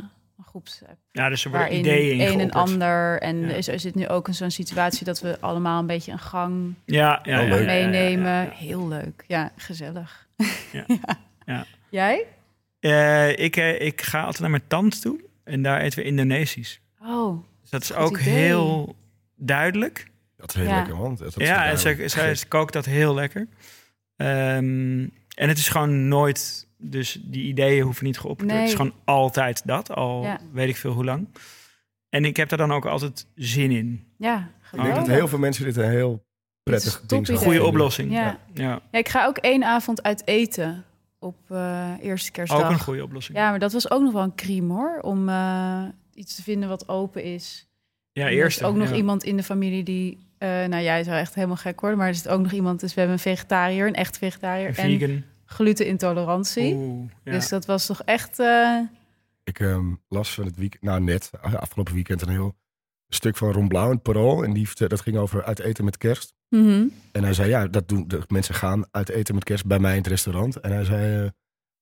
groepsapp Ja, dus er worden ideeën in een en ander. En Ja. er is- er zit nu ook in zo'n situatie dat we allemaal een beetje een gang Ja, ja, ja, leuk. ja, ja, ja, meenemen. ja. Heel leuk. Ja, gezellig. Ja. ja. Ja. Jij? Eh, ik, eh, ik ga altijd naar mijn tante toe en daar eten we Indonesisch. Oh, Dus dat is ook idee. heel duidelijk. dat is heel Ja. lekker, man. Dat is ja, en zij, kookt dat heel lekker. Ehm, en het is gewoon nooit... Dus die ideeën hoeven niet geopperd te worden. Het is gewoon altijd dat, al Ja. weet ik veel hoe lang. En ik heb daar dan ook altijd zin in. ja. Ik denk geweldig. dat heel veel mensen dit een heel prettig is een ding zijn. Goede oplossing. Ja. ja. Ja, ik ga ook één avond uit eten op eh eerste kerstdag. Ook een goede oplossing. Ja, maar dat was ook nog wel een crime hoor. Om eh, iets te vinden wat open is. Ja, er is eerst ook nog ja. iemand in de familie die... eh, nou, jij zou echt helemaal gek worden. Maar er zit ook nog iemand... Dus we hebben een vegetariër, een echt vegetariër. Een En vegan. Glutenintolerantie. Oeh, ja. Dus dat was toch echt... eh, Ik ehm, las van het weekend, nou net, afgelopen weekend een heel stuk van Ron Blauw in het Parool. En die, dat ging over uit eten met kerst. Mhm. En hij zei, ja, dat doen de mensen gaan uit eten met kerst bij mij in het restaurant. En hij zei, eh,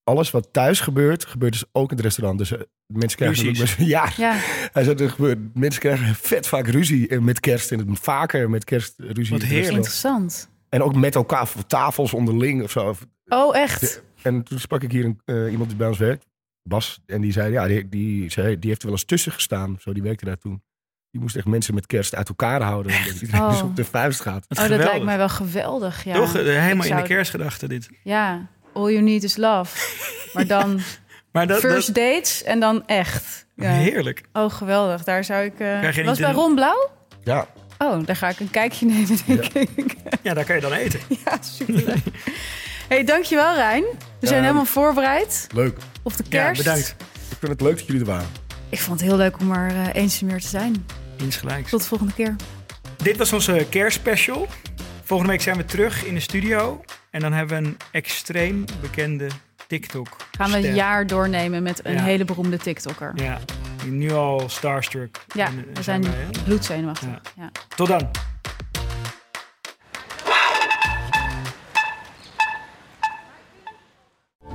alles wat thuis gebeurt, gebeurt dus ook in het restaurant. Dus eh, mensen krijgen ook Ruzies. ja, Ja, hij zei, er gebeurt, mensen krijgen vet vaak ruzie eh, met kerst. En het vaker met kerst ruzie. Wat in het heerlijk. restaurant. interessant. En ook met elkaar, voor tafels onderling of zo. Oh, echt? En toen sprak ik hier een, eh, iemand die bij ons werkt, Bas. En die zei, ja, die, die, zei, die heeft er wel eens tussen gestaan. Zo, die werkte daar toen. Die moest echt mensen met kerst uit elkaar houden. Omdat iedereen Oh. dus op de vuist gaat. Oh, dat lijkt mij wel geweldig. Ja. Toch? Eh, Helemaal in de kerstgedachte dit. Ja, all you need is love. maar dan Maar dat, first dat dates en dan echt. Ja. heerlijk. Oh, geweldig. Daar zou ik... eh, Krijg je Was bij Ron Blauw? Ja, Oh, daar ga ik een kijkje nemen, denk ik. Ja, daar kan je dan eten. Ja, superleuk. hey, dankjewel Rijn. We zijn Ja. helemaal voorbereid leuk. op de Ja, kerst. bedankt. Ik vind het leuk dat jullie er waren. Ik vond het heel leuk om er eh, eens meer te zijn. Insgelijks. Tot de volgende keer. Dit was onze kerstspecial. Volgende week zijn we terug in de studio. En dan hebben we een extreem bekende TikTok. Gaan we een jaar doornemen met een Ja. hele beroemde TikToker. Ja, die nu al starstruck. Ja, eh, we zijn hè? bloedzenuwachtig. Ja. Ja. Tot dan.